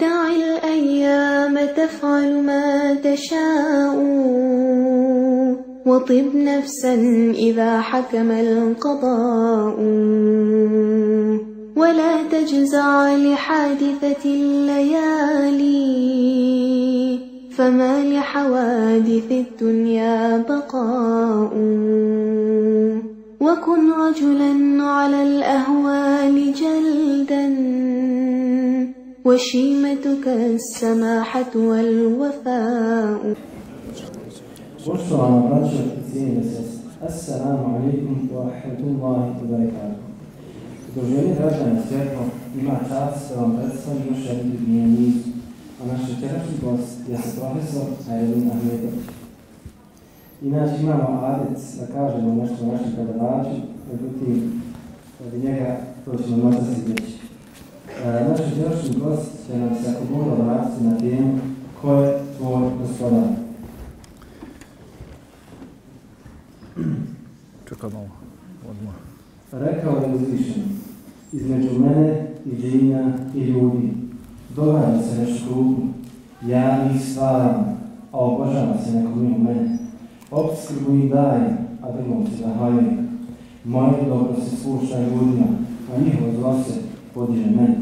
دع الأيام تفعل ما تشاء وطب نفسا إذا حكم القضاء ولا تجزع لحادثة الليالي فما لحوادث الدنيا بقاء وكن رجلا على الأهوال جلدا وشيمتك السماحة والوفاء Poštovana braća i cijene sestre, Assalamu alaikum wa rahmatullahi wa barakatuh. Udruženje građana svjetlo ima čast da vam predstavim još jednu dnije nizu, a naš večerašnji gost je profesor Aylin Ahmedović. Inače imamo adec da kažemo nešto o našem predavaču, međutim, od njega to ćemo možda se izreći. E, naš večerašnji gost će nam se ako Bog vratiti na temu ko je tvoj gospodar. Čekaj malo, odmah. Rekao je uzvišen, između mene i džinja i ljudi, događa se nešto krupno, ja ih stvaram, a obožava se neko mimo mene. Opskrbu ih daje, a drugom se zahvaljujem. Moje dobro se spušta ljudima, a njihovo zlo se podiže mene.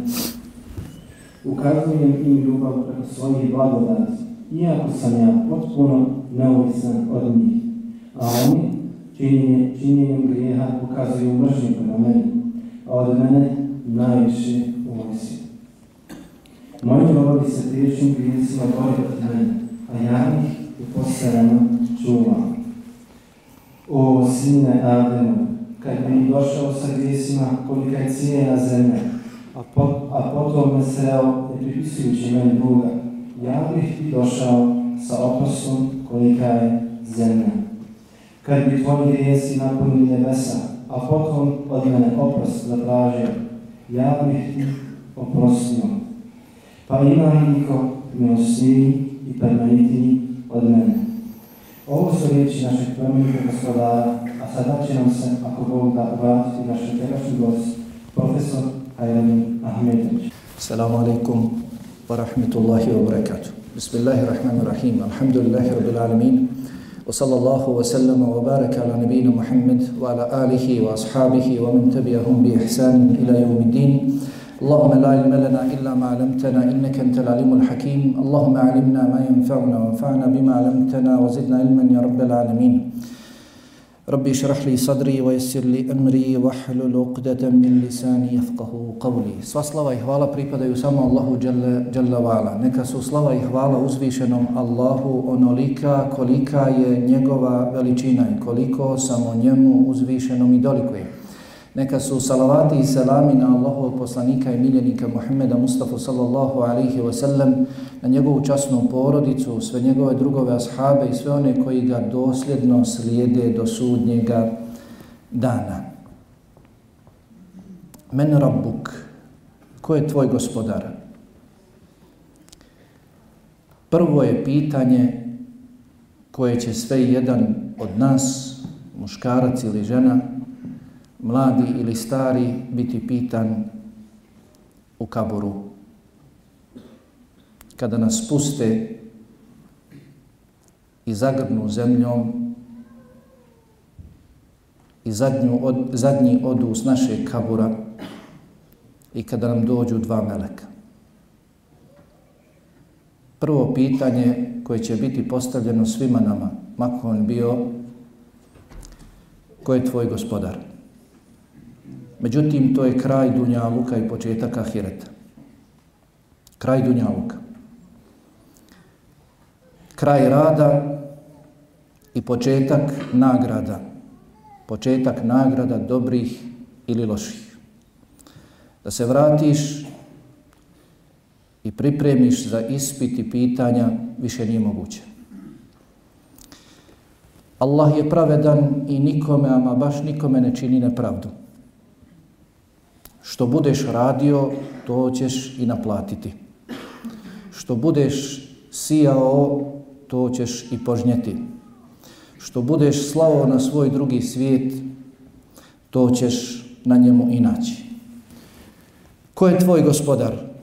Ukazujem im ljubav preko svojih blagodati, iako sam ja potpuno neovisan od njih. A oni činjenje, činjenjem grijeha pokazuju mržnju prema meni, a od mene najviše uvisi. Moji robovi se teškim grijesima bori od mene, a ja ih u postarano čuvam. O sine Ademu, kad bi došao sa grijesima kolika je cijena zemlja, a, pot, a potom me sreo ne pripisujući meni Boga, ja bih ti došao sa opasom kolika je zemlja kad bi tvoji grijesi napunili nebesa, a potom od mene oprost zatražio, ja bih ti oprostio. Pa ima niko milostiviji i permanitiji od mene. Ovo su riječi našeg plemenitog gospodara, a sada će nam se, ako Bog da, vratiti naš večerašnji gost, profesor Ajramin Ahmedović. Assalamu alaikum wa rahmetullahi wa barakatuh. Bismillahirrahmanirrahim. Alhamdulillahi rabbil alamin. وصلى الله وسلم وبارك على نبينا محمد وعلى آله وأصحابه ومن تبعهم بإحسان إلى يوم الدين اللهم لا علم لنا إلا ما علمتنا إنك أنت العليم الحكيم اللهم علمنا ما ينفعنا وانفعنا بما علمتنا وزدنا علما يا رب العالمين ربي اشرح لي صدري ويسر لي أمري واحلل عقدة من لساني يفقه قولي Sva slava i hvala pripadaju samo Allahu Jalla, Jalla Vala. Neka su slava i hvala uzvišenom Allahu onolika kolika je njegova veličina i koliko samo njemu uzvišenom i dolikuje. Neka su salavati i selami na Allahov poslanika i miljenika Muhammeda Mustafa sallallahu alaihi wa sallam, na njegovu časnu porodicu, sve njegove drugove ashabe i sve one koji ga dosljedno slijede do sudnjega dana. Men rabbuk, ko je tvoj gospodar? Prvo je pitanje koje će sve jedan od nas, muškarac ili žena, mladi ili stari, biti pitan u kaboru. Kada nas puste i zagrnu zemljom i zadnju od, zadnji odu s našeg kabura i kada nam dođu dva meleka. Prvo pitanje koje će biti postavljeno svima nama, mako on bio, ko je tvoj gospodar? Međutim, to je kraj Dunjaluka i početak Ahireta. Kraj Dunjaluka. Kraj rada i početak nagrada. Početak nagrada dobrih ili loših. Da se vratiš i pripremiš za ispit i pitanja više nije moguće. Allah je pravedan i nikome, ama baš nikome ne čini nepravdu. Što budeš radio, to ćeš i naplatiti. Što budeš sijao, to ćeš i požnjeti. Što budeš slao na svoj drugi svijet, to ćeš na njemu i naći. Ko je tvoj gospodar?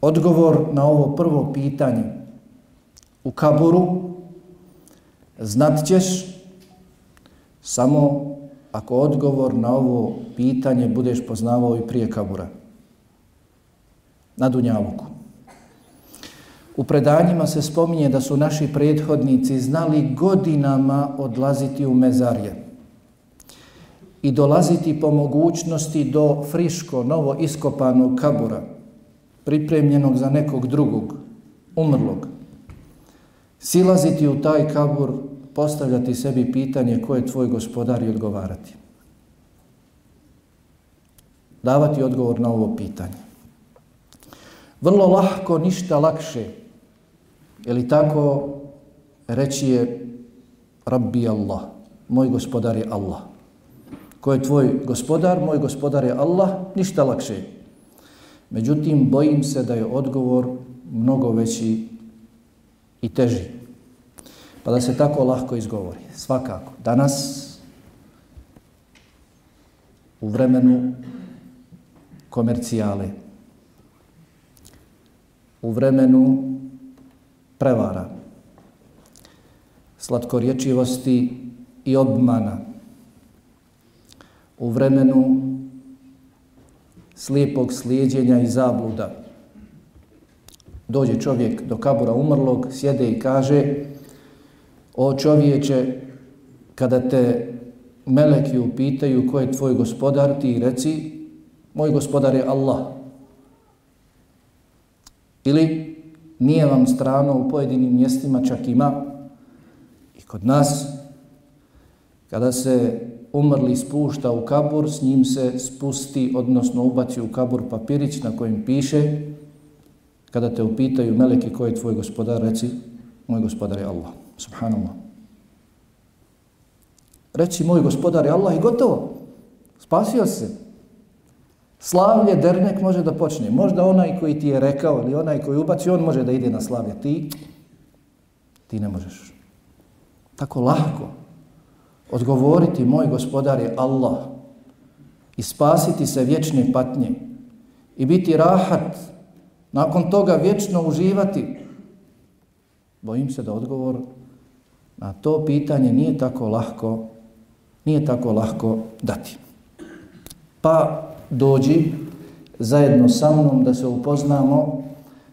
odgovor na ovo prvo pitanje u kaburu znat ćeš samo ako odgovor na ovo pitanje budeš poznavao i prije kabura. Na Dunjavuku. U predanjima se spominje da su naši prethodnici znali godinama odlaziti u mezarje i dolaziti po mogućnosti do friško, novo iskopanog kabura, pripremljenog za nekog drugog, umrlog. Silaziti u taj kabur, postavljati sebi pitanje ko je tvoj gospodar i odgovarati. Davati odgovor na ovo pitanje. Vrlo lahko, ništa lakše. ili tako reći je Rabbi Allah, moj gospodar je Allah. Ko je tvoj gospodar? Moj gospodar je Allah, ništa lakše. Međutim, bojim se da je odgovor mnogo veći i teži. Pa da se tako lahko izgovori. Svakako. Danas, u vremenu komercijale, u vremenu prevara, slatkorječivosti i obmana, u vremenu slijepog slijedjenja i zabluda. Dođe čovjek do kabura umrlog, sjede i kaže o čovječe, kada te meleki upitaju ko je tvoj gospodar, ti reci moj gospodar je Allah. Ili nije vam strano u pojedinim mjestima, čak ima i kod nas, kada se umrli spušta u kabur, s njim se spusti, odnosno ubaci u kabur papirić na kojem piše, kada te upitaju meleki ko je tvoj gospodar, reci, moj gospodar je Allah. Subhanallah. Reci, moj gospodar je Allah i gotovo. Spasio se. Slavlje, dernek može da počne. Možda onaj koji ti je rekao ili onaj koji ubaci, on može da ide na slavlje. Ti, ti ne možeš. Tako lahko odgovoriti moj gospodar je Allah i spasiti se vječne patnje i biti rahat, nakon toga vječno uživati, bojim se da odgovor na to pitanje nije tako lahko, nije tako lahko dati. Pa dođi zajedno sa mnom da se upoznamo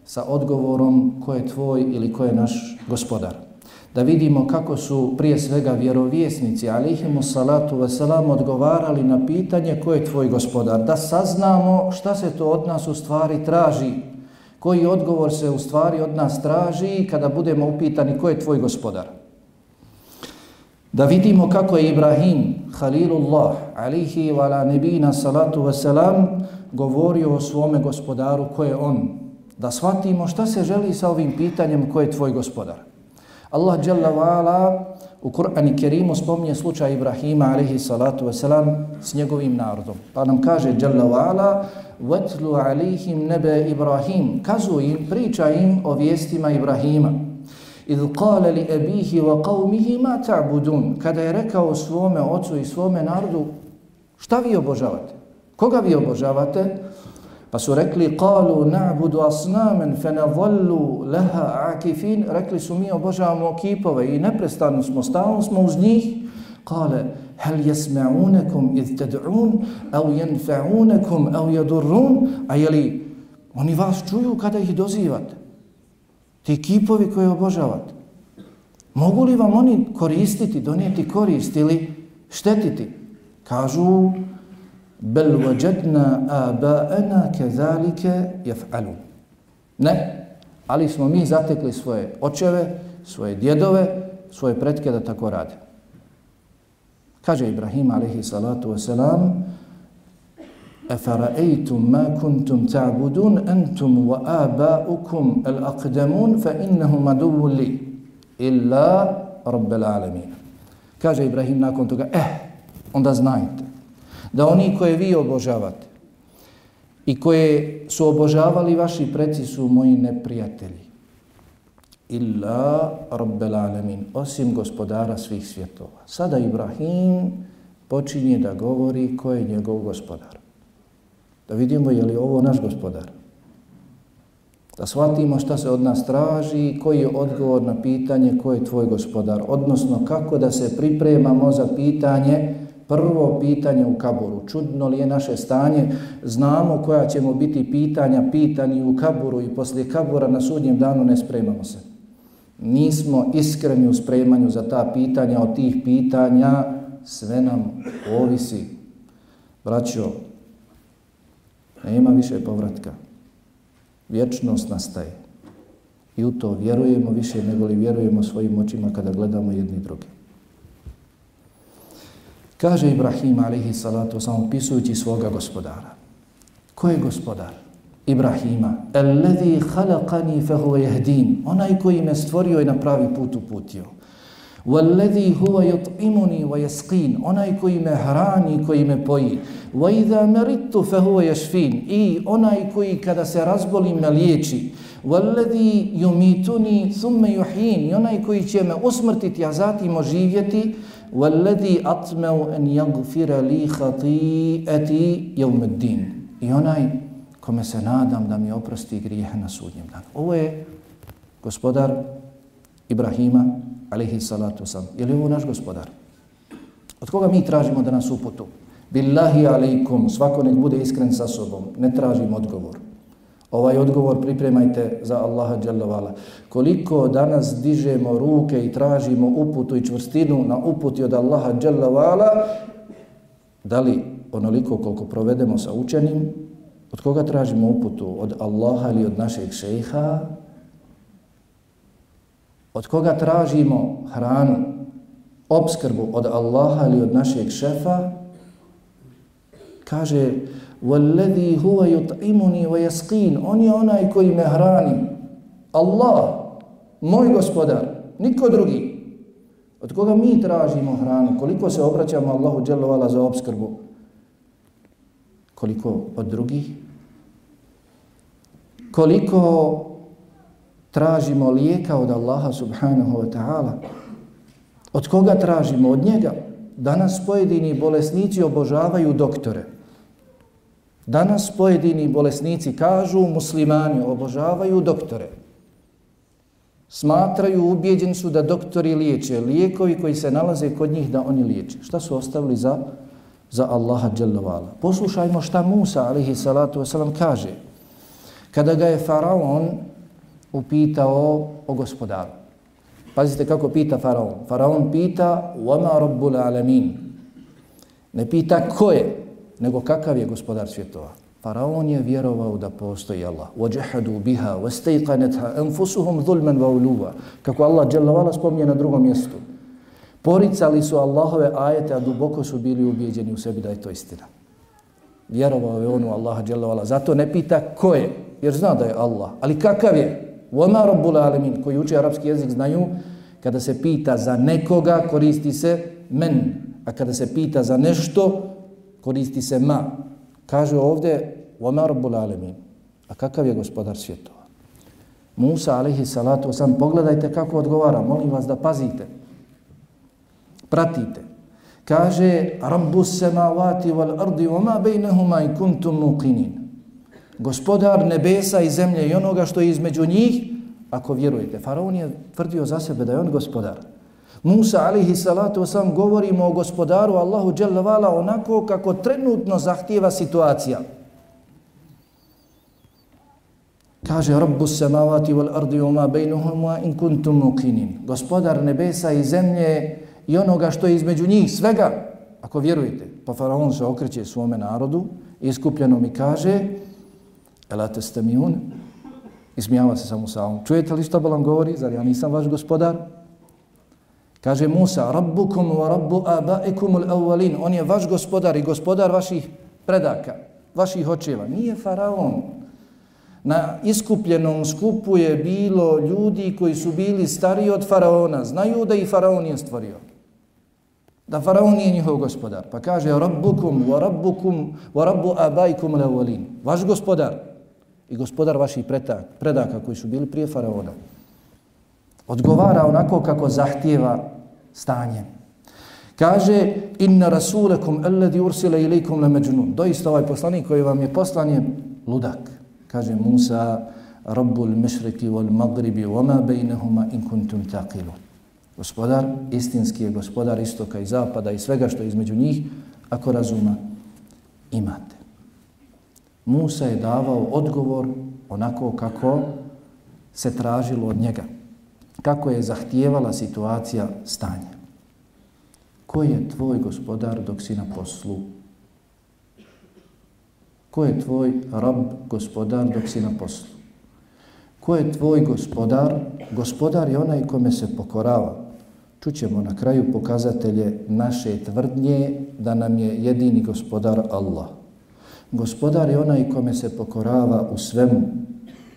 sa odgovorom ko je tvoj ili ko je naš gospodar da vidimo kako su prije svega vjerovjesnici, alihimu salatu wasalam, odgovarali na pitanje ko je tvoj gospodar, da saznamo šta se to od nas u stvari traži, koji odgovor se u stvari od nas traži kada budemo upitani ko je tvoj gospodar Da vidimo kako je Ibrahim, Halilullah, alihi wa ala nebina salatu wasalam, govorio o svome gospodaru ko je on. Da shvatimo šta se želi sa ovim pitanjem ko je tvoj gospodar. Allah Jalla wa'ala u Kur'ani Kerimu spominje slučaj Ibrahima alaihi salatu wasalam s njegovim narodom. Pa nam kaže Jalla wa'ala وَتْلُ عَلَيْهِمْ نَبَ Ibrahim Kazu im, priča im o vijestima Ibrahima. Idh qala li abihi wa qawmihi ma ta'budun. Kada je rekao svome ocu i svome narodu, šta vi obožavate? Koga vi obožavate? Pa su rekli, qalu na'budu asnaman fanadhallu laha akifin. Rekli su, mi obožavamo kipove i neprestano smo, stalno smo uz njih. Qale hel yasma'unakum id tad'un aw yanfa'unakum aw yadurrun? A jeli, oni vas čuju kada ih dozivate? Ti kipovi koje obožavate. Mogu li vam oni koristiti, donijeti korist ili štetiti? Kažu, bel wajadna aba'ana kezalike jef'alun. Ne, ali smo mi zatekli svoje očeve, svoje djedove, svoje pretke da tako rade. Kaže Ibrahim alaihi salatu wasalam, أفرأيتم ما كنتم تعبدون أنتم وآباؤكم الأقدمون فإنهم عدو لي إلا رب العالمين kaže Ibrahim nakon toga eh, onda znajte da oni koje vi obožavate i koje su obožavali vaši preci su moji neprijatelji. Illa rabbel alamin, osim gospodara svih svjetova. Sada Ibrahim počinje da govori ko je njegov gospodar. Da vidimo je li ovo naš gospodar. Da shvatimo šta se od nas traži i koji je odgovor na pitanje ko je tvoj gospodar. Odnosno kako da se pripremamo za pitanje, prvo pitanje u kaburu. Čudno li je naše stanje? Znamo koja ćemo biti pitanja pitani u kaburu i poslije kabura na sudnjem danu ne spremamo se. Nismo iskreni u spremanju za ta pitanja. Od tih pitanja sve nam ovisi. Braćo, nema više povratka vječnost nastaje. I u to vjerujemo više nego li vjerujemo svojim očima kada gledamo jedni drugi. Kaže Ibrahim alaihi salatu samo pisujući svoga gospodara. Ko je gospodar? Ibrahima. Alladhi khalaqani fa huwa yahdin. Onaj koji me stvorio i na pravi put uputio. والذي هو يطعمني ويسقين. Onaj koji me hrani, koji me poji. Wa idha maridtu fa huwa yashfin. I onaj koji kada se razbolim me liječi. والذي yumituni thumma yuhyin. I onaj koji će me usmrtiti a zatim oživjeti. والذي atma'u an yaghfira li khati'ati yawm ad-din. I onaj kome se nadam da mi oprosti grijehe na sudnjem danu. Ovo je gospodar Ibrahima alaihi salatu sam. Je li ovo naš gospodar? Od koga mi tražimo da nas uputu? Billahi alaikum, svako nek bude iskren sa sobom, ne tražim odgovor. Ovaj odgovor pripremajte za Allaha dželjavala. Koliko danas dižemo ruke i tražimo uputu i čvrstinu na uputi od Allaha dželjavala, da li onoliko koliko provedemo sa učenim, od koga tražimo uputu? Od Allaha ili od našeg šeha? od koga tražimo hranu, obskrbu od Allaha ili od našeg šefa, kaže وَالَّذِي هُوَ يُطْعِمُنِي وَيَسْقِينَ On je onaj koji me hrani. Allah, moj gospodar, niko drugi. Od koga mi tražimo hranu? Koliko se obraćamo Allahu dželovala za obskrbu? Koliko od drugih? Koliko tražimo lijeka od Allaha subhanahu wa ta'ala. Od koga tražimo? Od njega. Danas pojedini bolesnici obožavaju doktore. Danas pojedini bolesnici kažu muslimani obožavaju doktore. Smatraju, ubjeđeni su da doktori liječe lijekovi koji se nalaze kod njih da oni liječe. Šta su ostavili za, za Allaha dželovala? Poslušajmo šta Musa, alihi salatu wasalam, kaže. Kada ga je faraon upitao o gospodaru. Pazite kako pita faraon. Faraon pita وَمَا رَبُّ الْعَلَمِينَ Ne pita ko je, nego kakav je gospodar svjetova. Faraon je vjerovao da postoji Allah. وَجَحَدُوا بِهَا وَسْتَيْقَنَتْهَا أَنفُسُهُمْ ظُلْمًا وَعُلُوًا Kako Allah dželavala spomnije na drugom mjestu. Poricali su Allahove ajete, a duboko su bili ubijeđeni u sebi da je to istina. Vjerovao je on u Allaha dželavala. Zato ne pita ko je, jer zna da je Allah. Ali kakav je? Voma rabbul alemin, koji uči arapski jezik, znaju, kada se pita za nekoga, koristi se men, a kada se pita za nešto, koristi se ma. Kaže ovdje, voma rabbul alemin. A kakav je gospodar svjetova? Musa, alaihi salatu sam, pogledajte kako odgovara, molim vas da pazite. Pratite. Kaže, rabbus semavati wal ardi, voma bejnehuma i kuntum muqinin gospodar nebesa i zemlje i onoga što je između njih, ako vjerujete. Faraon je tvrdio za sebe da je on gospodar. Musa alihi salatu sam govorimo o gospodaru Allahu dželavala onako kako trenutno zahtjeva situacija. Kaže Rabbu samavati wal ardi uma bejnuhuma in kuntum muqinin. Gospodar nebesa i zemlje i onoga što je između njih svega, ako vjerujete. Pa faraon se okreće svome narodu, iskupljeno mi kaže, Ela te ste mi un? Ismijava se samo sa ovom. Čujete li što Balam govori? Zar ja nisam vaš gospodar? Kaže Musa, Rabbukum wa Rabbu abaikum al-awwalin. On je vaš gospodar i gospodar vaših predaka, vaših očeva. Nije faraon. Na iskupljenom skupu je bilo ljudi koji su bili stariji od faraona. Znaju da i faraon je stvorio. Da faraon nije njihov gospodar. Pa kaže Rabbukum wa Rabbukum wa Rabbu abaikum al-awwalin. Vaš gospodar i gospodar vaših predaka koji su bili prije faraona, odgovara onako kako zahtijeva stanje. Kaže, inna rasulekum alladhi ursila ilaykum la majnun. Doista ovaj poslanik koji vam je poslan je ludak. Kaže Musa, Rabbul mešriki wal magribi wama bejnehuma in kuntum taqilun. Gospodar, istinski je gospodar istoka i zapada i svega što je između njih, ako razuma imate. Musa je davao odgovor onako kako se tražilo od njega. Kako je zahtijevala situacija stanja. Ko je tvoj gospodar dok si na poslu? Ko je tvoj rab gospodar dok si na poslu? Ko je tvoj gospodar? Gospodar je onaj kome se pokorava. Čućemo na kraju pokazatelje naše tvrdnje da nam je jedini gospodar Allah. Gospodar je onaj kome se pokorava u svemu,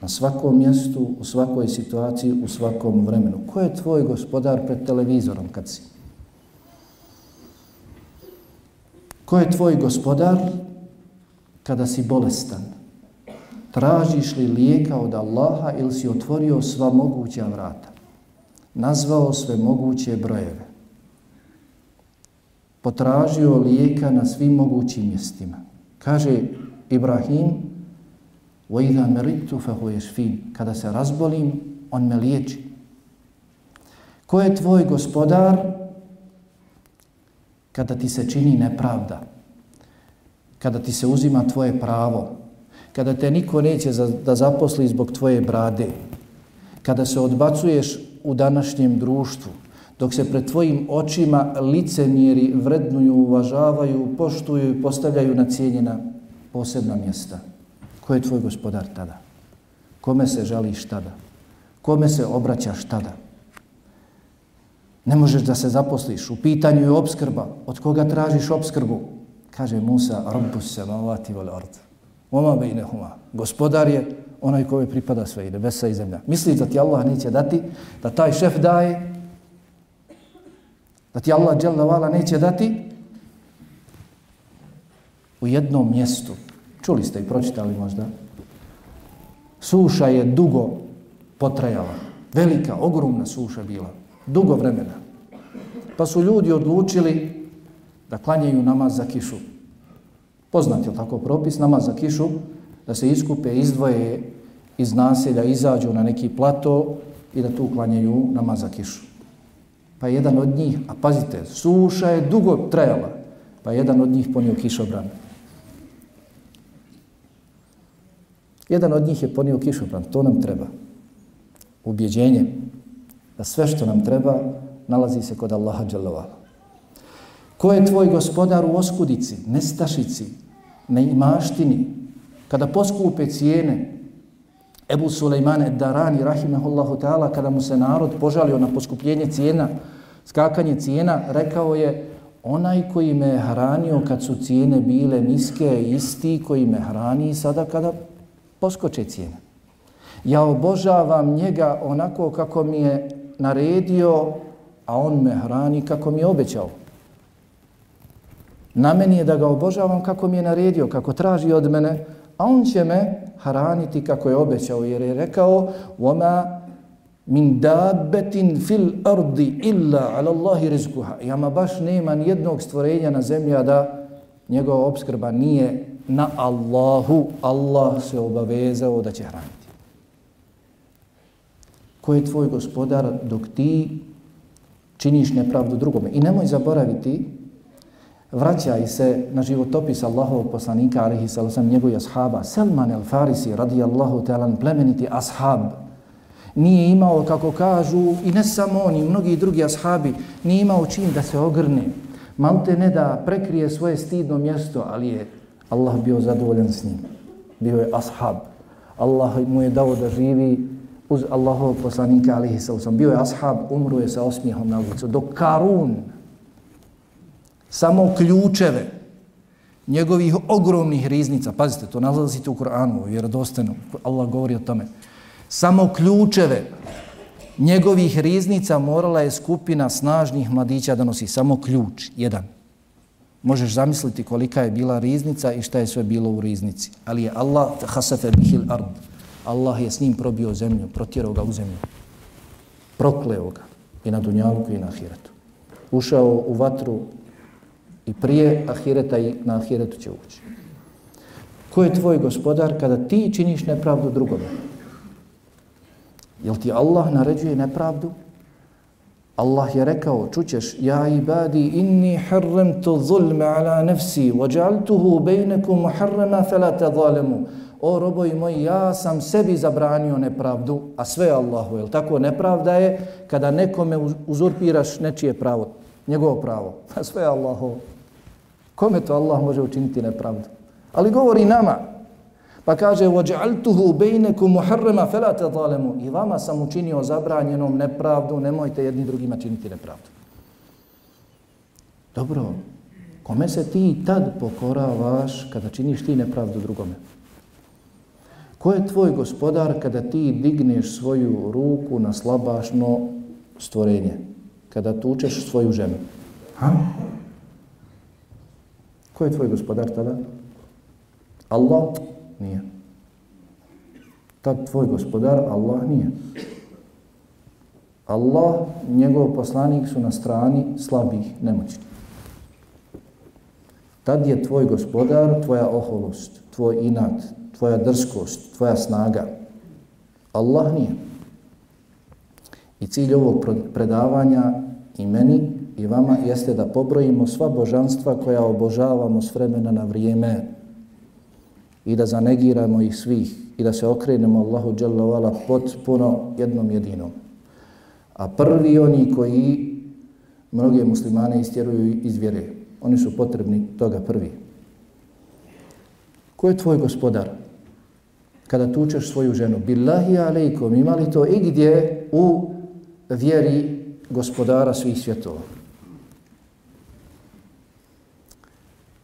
na svakom mjestu, u svakoj situaciji, u svakom vremenu. Ko je tvoj gospodar pred televizorom kad si? Ko je tvoj gospodar kada si bolestan? Tražiš li lijeka od Allaha ili si otvorio sva moguća vrata? Nazvao sve moguće brojeve. Potražio lijeka na svim mogućim mjestima. Kaže Ibrahim, وَإِذَا مَرِتُ فَهُوَ يَشْفِينَ Kada se razbolim, on me liječi. Ko je tvoj gospodar kada ti se čini nepravda? Kada ti se uzima tvoje pravo? Kada te niko neće za, da zaposli zbog tvoje brade? Kada se odbacuješ u današnjem društvu? Dok se pred tvojim očima licemjeri vrednuju, uvažavaju, poštuju i postavljaju na cijenjena posebna mjesta? Ko je tvoj gospodar tada? Kome se žališ tada? Kome se obraćaš tada? Ne možeš da se zaposliš. U pitanju je obskrba. Od koga tražiš obskrbu? Kaže Musa, Rabbus se mavati vol ard. Oma bejnehuma. Gospodar je onaj kome pripada sve i nebesa i zemlja. Misliš da ti Allah neće dati, da taj šef daje, da ti Allah dželle neće dati u jednom mjestu Čuli ste i pročitali možda. Suša je dugo potrajala. Velika, ogromna suša bila. Dugo vremena. Pa su ljudi odlučili da klanjaju namaz za kišu. Poznat je tako propis, namaz za kišu, da se iskupe, izdvoje iz naselja, izađu na neki plato i da tu klanjaju namaz za kišu. Pa jedan od njih, a pazite, suša je dugo trajala, pa jedan od njih ponio kišobran. Jedan od njih je ponio kišobran, to nam treba. Ubjeđenje da sve što nam treba nalazi se kod Allaha dželovala. Ko je tvoj gospodar u oskudici, nestašici, neimaštini, kada poskupe cijene, Ebu Sulejmane Darani, rahimahullahu ta'ala, kada mu se narod požalio na poskupljenje cijena, skakanje cijena, rekao je, onaj koji me hranio kad su cijene bile niske, isti koji me hrani sada kada poskoče cijene. Ja obožavam njega onako kako mi je naredio, a on me hrani kako mi je obećao. Na meni je da ga obožavam kako mi je naredio, kako traži od mene, a on će me hraniti kako je obećao, jer je rekao وَمَا min dabbetin fil ardi illa ala Allahi rizkuha. Jama baš nema nijednog stvorenja na zemlji, da njegova obskrba nije na Allahu, Allah se obavezao da će hraniti. Ko je tvoj gospodar dok ti činiš nepravdu drugome? I nemoj zaboraviti, vraćaj se na životopis Allahovog poslanika, alihi sallam, njegovih ashaba, Salman el Farisi, radijallahu ta'ala, plemeniti ashab, nije imao, kako kažu, i ne samo on, i mnogi drugi ashabi, nije imao čin da se ogrne, malte ne da prekrije svoje stidno mjesto, ali je Allah bio zadovoljan s njim. Bio je ashab. Allah mu je dao da živi uz Allahov poslanika alihi sallam. Bio je ashab, umru je sa osmijehom na ulicu. Dok Karun, samo ključeve njegovih ogromnih riznica, pazite, to nalazite u Koranu, u Allah govori o tome, samo ključeve njegovih riznica morala je skupina snažnih mladića da nosi, samo ključ, jedan. Možeš zamisliti kolika je bila riznica i šta je sve bilo u riznici. Ali je Allah hasafe bihil ard. Allah je s njim probio zemlju, protjerao ga u zemlju. Prokleo ga i na dunjalku i na ahiretu. Ušao u vatru i prije ahireta i na ahiretu će ući. Ko je tvoj gospodar kada ti činiš nepravdu drugome? Jel ti Allah naređuje nepravdu? Allah je rekao, čućeš, ja ibadi inni harramtu zulme ala nefsi, vajaltuhu bejnekum muharrama felate zalemu. O roboji moji, ja sam sebi zabranio nepravdu, a sve je Allahu. Jel tako nepravda je kada nekome uzurpiraš nečije pravo, njegovo pravo. A sve je Allahu. Kome to Allah može učiniti nepravdu? Ali govori nama, Pa kaže وَجَعَلْتُهُ بَيْنَكُمْ مُحَرَّمَا فَلَا تَظَالَمُ I vama sam učinio zabranjenom nepravdu, nemojte jedni drugima činiti nepravdu. Dobro, kome se ti tad pokoravaš kada činiš ti nepravdu drugome? Ko je tvoj gospodar kada ti digneš svoju ruku na slabašno stvorenje? Kada tučeš svoju ženu? Ha? Ko je tvoj gospodar tada? Allah? Nije. Tad tvoj gospodar, Allah nije. Allah, njegov poslanik su na strani slabih, nemoćnih. Tad je tvoj gospodar, tvoja oholost, tvoj inat, tvoja drskost, tvoja snaga. Allah nije. I cilj ovog predavanja i meni i vama jeste da pobrojimo sva božanstva koja obožavamo s vremena na vrijeme i da zanegiramo ih svih i da se okrenemo Allahu Jalla potpuno jednom jedinom. A prvi oni koji mnoge muslimane istjeruju iz vjere, oni su potrebni toga prvi. Ko je tvoj gospodar? Kada tučeš svoju ženu, billahi alejkom, ima li to igdje u vjeri gospodara svih svjetova?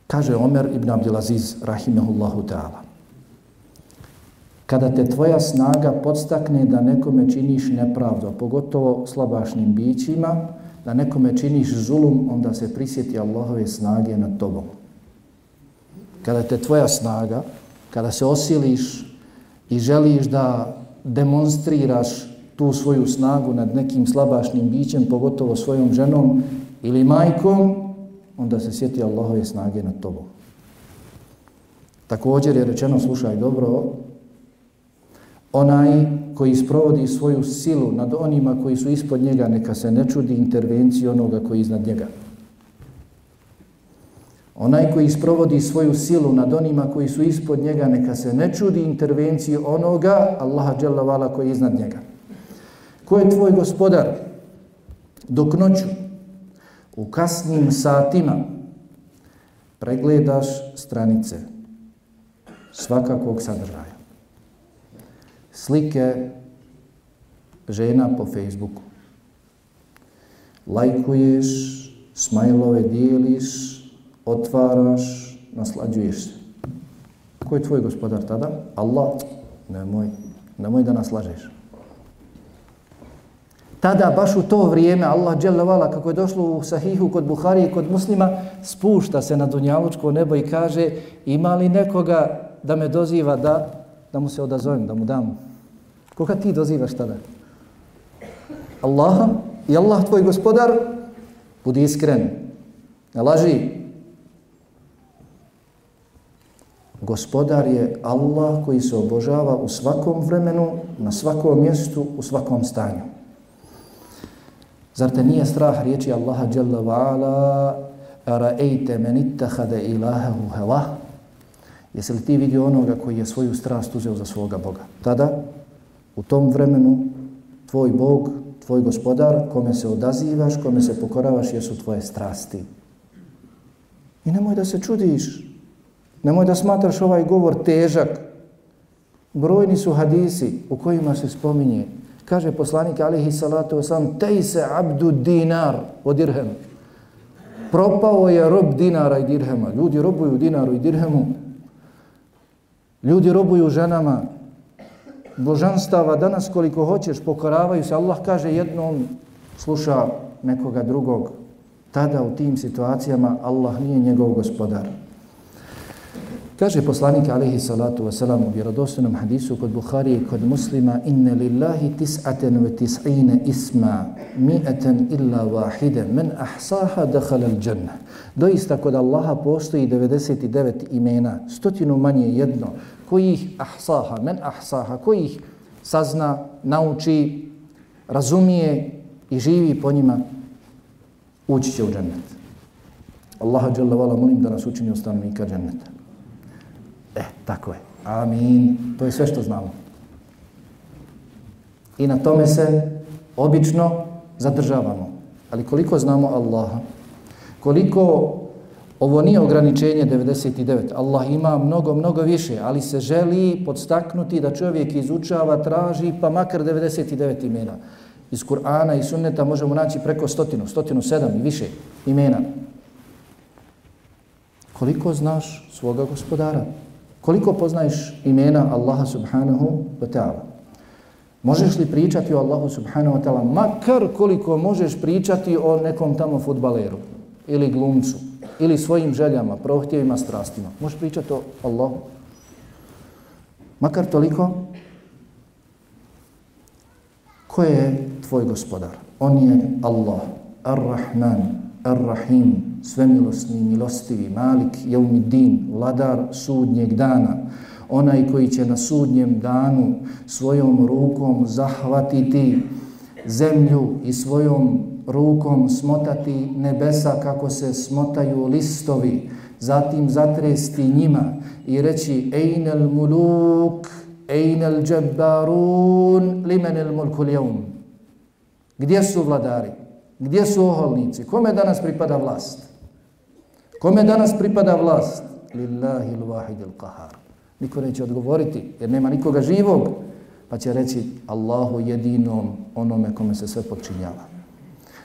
Kaže Omer ibn Abdelaziz, rahimehullahu ta'ala, kada te tvoja snaga podstakne da nekome činiš nepravdu, pogotovo slabašnim bićima, da nekome činiš zulum, onda se prisjeti Allahove snage nad tobom. Kada te tvoja snaga, kada se osiliš i želiš da demonstriraš tu svoju snagu nad nekim slabašnim bićem, pogotovo svojom ženom ili majkom, onda se sjeti Allahove snage nad tobom. Također je rečeno, slušaj dobro, onaj koji sprovodi svoju silu nad onima koji su ispod njega, neka se ne čudi intervenciji onoga koji je iznad njega. Onaj koji sprovodi svoju silu nad onima koji su ispod njega, neka se ne čudi intervenciji onoga, Allaha dželavala koji je iznad njega. Ko je tvoj gospodar? Dok noću, u kasnim satima pregledaš stranice svakakvog sadržaja. Slike žena po Facebooku. Lajkuješ, smajlove dijeliš, otvaraš, naslađuješ se. Ko je tvoj gospodar tada? Allah. Nemoj, nemoj da naslažeš. Tada, baš u to vrijeme, Allah dželevala, kako je došlo u sahihu kod Buhari i kod muslima, spušta se na dunjalučko nebo i kaže ima li nekoga da me doziva da, da mu se odazovem, da mu dam. Koga ti dozivaš tada? Allaha i Allah tvoj gospodar, budi iskren, ne laži. Gospodar je Allah koji se obožava u svakom vremenu, na svakom mjestu, u svakom stanju. Zar te nije strah riječi Allaha Jalla wa'ala ala men ittahade ilahahu hawa Jesi li ti vidio onoga koji je svoju strast uzeo za svoga Boga? Tada, u tom vremenu, tvoj Bog, tvoj gospodar, kome se odazivaš, kome se pokoravaš, jesu tvoje strasti. I nemoj da se čudiš. Nemoj da smatraš ovaj govor težak. Brojni su hadisi u kojima se spominje Kaže poslanik alihi salatu wasalam, tej se abdu dinar o dirhemu. Propao je rob dinara i dirhema. Ljudi robuju dinaru i dirhemu. Ljudi robuju ženama. Božanstava danas koliko hoćeš pokoravaju se. Allah kaže jednom sluša nekoga drugog. Tada u tim situacijama Allah nije njegov gospodar. Kaže poslanik alaihi salatu wasalam u vjerodostojnom hadisu kod Bukhari i kod muslima inne lillahi tis'aten ve tis'ine isma mi'aten illa wahide men ahsaha dakhala al džanna. Doista kod Allaha postoji 99 imena, stotinu manje jedno, kojih ahsaha, men ahsaha, kojih sazna, nauči, razumije i živi po njima, ući će u džennet. Allaha dželle vala molim da nas učini od stanovnika dženneta. E, tako je. Amin. To je sve što znamo. I na tome se obično zadržavamo. Ali koliko znamo Allaha, koliko ovo nije ograničenje 99, Allah ima mnogo, mnogo više, ali se želi podstaknuti da čovjek izučava, traži, pa makar 99 imena. Iz Kur'ana i sunneta možemo naći preko stotinu, stotinu sedam i više imena. Koliko znaš svoga gospodara? Koliko poznaješ imena Allaha subhanahu wa ta'ala? Možeš li pričati o Allahu subhanahu wa ta'ala makar koliko možeš pričati o nekom tamo futbaleru ili glumcu ili svojim željama, prohtjevima, strastima? Možeš pričati o Allahu? Makar toliko? Ko je tvoj gospodar? On je Allah, Ar-Rahman, Ar-Rahim, svemilosni, milostivi, Malik, Jaumiddin, vladar sudnjeg dana onaj koji će na sudnjem danu svojom rukom zahvatiti zemlju i svojom rukom smotati nebesa kako se smotaju listovi, zatim zatresti njima i reći Ejnel muluk, ejnel džabbarun, limenel mulku ljevum. Gdje su vladari? Gdje su oholnici? Kome danas pripada vlast? Kome danas pripada vlast? Lillahi l-wahid qahar. Niko neće odgovoriti jer nema nikoga živog. Pa će reći Allahu jedinom onome kome se sve počinjava.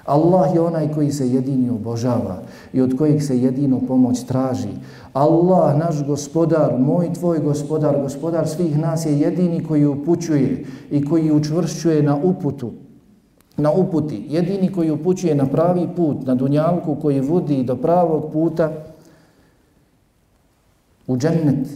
Allah je onaj koji se jedini obožava i od kojeg se jedino pomoć traži. Allah, naš gospodar, moj tvoj gospodar, gospodar svih nas je jedini koji upućuje i koji učvršćuje na uputu. Na uputi. Jedini koji upućuje na pravi put, na dunjalku koji vodi do pravog puta u džennet.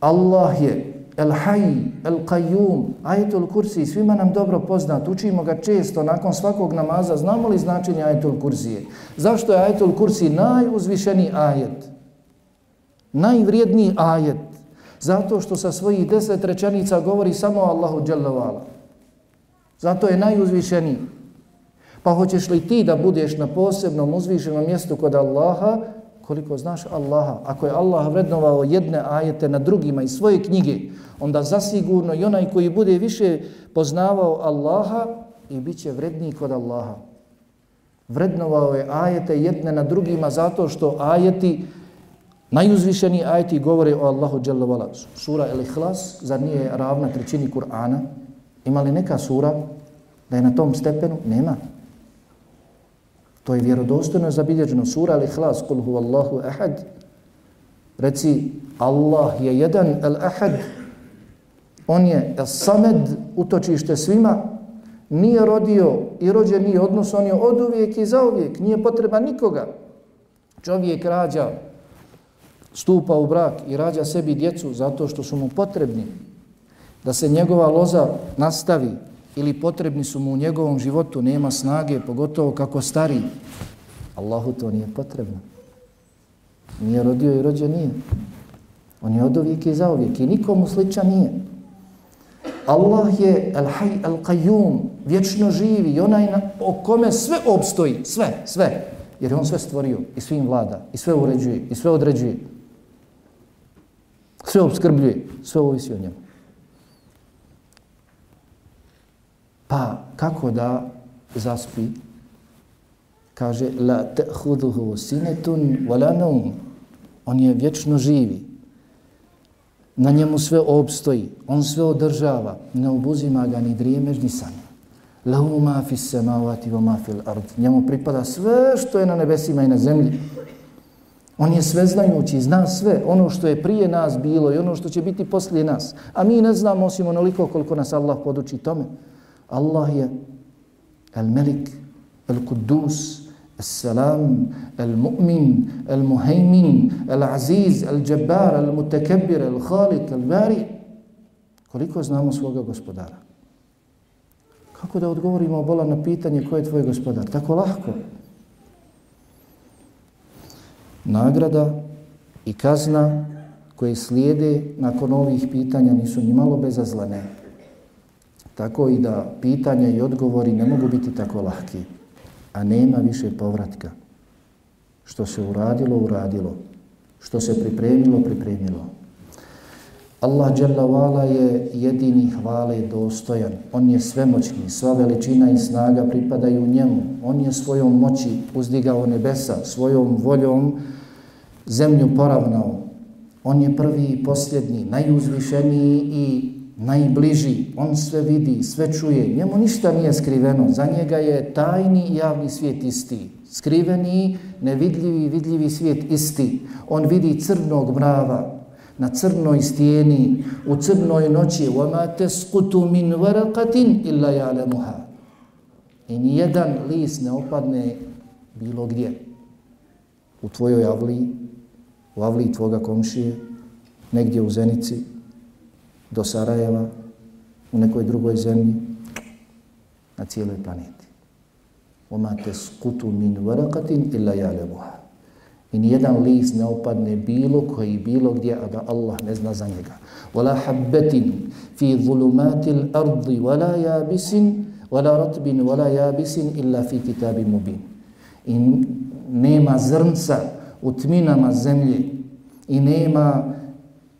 Allah je El Hayy, El Qayyum, Ajetul Kursi, svima nam dobro poznat, učimo ga često nakon svakog namaza, znamo li značenje Ajetul Kursije? Zašto je Ajetul Kursi najuzvišeniji ajet? Najvrijedniji ajet? Zato što sa svojih deset rečenica govori samo Allahu Đalavala. Zato je najuzvišeniji. Pa hoćeš li ti da budeš na posebnom uzvišenom mjestu kod Allaha, koliko znaš Allaha. Ako je Allah vrednovao jedne ajete na drugima iz svoje knjige, onda zasigurno i onaj koji bude više poznavao Allaha i bit će vredniji kod Allaha. Vrednovao je ajete jedne na drugima zato što ajeti, najuzvišeni ajeti govore o Allahu Jalla Sura El Ikhlas, zar nije ravna trećini Kur'ana? Ima li neka sura da je na tom stepenu? Nema. To je vjerodostojno zabilježeno. Sura al-Ikhlas, kul hu Allahu ahad. Reci, Allah je jedan al-ahad. On je samed, utočište svima. Nije rodio i rođen nije odnos, on je od uvijek i za uvijek. Nije potreba nikoga. Čovjek rađa, stupa u brak i rađa sebi djecu zato što su mu potrebni. Da se njegova loza nastavi, ili potrebni su mu u njegovom životu, nema snage, pogotovo kako stari. Allahu to nije potrebno. Nije rodio i rođen nije. On je od uvijek i za uvijek i nikomu sličan nije. Allah je al-hay al-qayyum, vječno živi i onaj na, o kome sve obstoji, sve, sve. Jer je on sve stvorio i svim vlada i sve uređuje i sve određuje. Sve obskrbljuje, sve ovisi o njemu. Pa kako da zaspi? Kaže la ta'khudhuhu sinatun wala naum. On je vječno živi. Na njemu sve obstoji, on sve održava, ne obuzima ga ni drijemež ni san. Lahu ma fi samawati wa ma fil ard. Njemu pripada sve što je na nebesima i na zemlji. On je sveznajući, zna sve, ono što je prije nas bilo i ono što će biti poslije nas. A mi ne znamo osim onoliko koliko nas Allah poduči tome. Allah je Al-Melik, Al-Quddus, Al-Salam, Al-Mu'min, Al-Muhaymin, Al-Aziz, Al-Jabbar, Al-Mutakabbir, Al-Khalik, Al-Bari. Koliko znamo svoga gospodara? Kako da odgovorimo bola na pitanje ko je tvoj gospodar? Tako lahko. Nagrada i kazna koje slijede nakon ovih pitanja nisu ni malo bezazlene tako i da pitanja i odgovori ne mogu biti tako lahki, a nema više povratka. Što se uradilo, uradilo. Što se pripremilo, pripremilo. Allah Jalla je jedini hvale dostojan. On je svemoćni, sva veličina i snaga pripadaju njemu. On je svojom moći uzdigao nebesa, svojom voljom zemlju poravnao. On je prvi i posljednji, najuzvišeniji i najbliži. On sve vidi, sve čuje. Njemu ništa nije skriveno. Za njega je tajni i javni svijet isti. Skriveni, nevidljivi, vidljivi svijet isti. On vidi crnog mrava, na crnoj stijeni, u crnoj noći, وَمَا تَسْقُتُ مِنْ وَرَقَةٍ إِلَّا يَعْلَمُهَا I nijedan list ne opadne bilo gdje. U tvojoj avliji, u avliji tvoga komšije, negdje u Zenici, do Sarajeva, u nekoj drugoj zemlji, na cijeloj planeti. Oma te skutu min varakatin illa jale buha. I nijedan list ne opadne bilo koji bilo gdje, a da Allah ne zna za njega. Wala habbetin fi zulumatil ardi, wala jabisin, wala ratbin, wala jabisin illa fi kitabi mubin. I nema zrnca u tminama zemlje i nema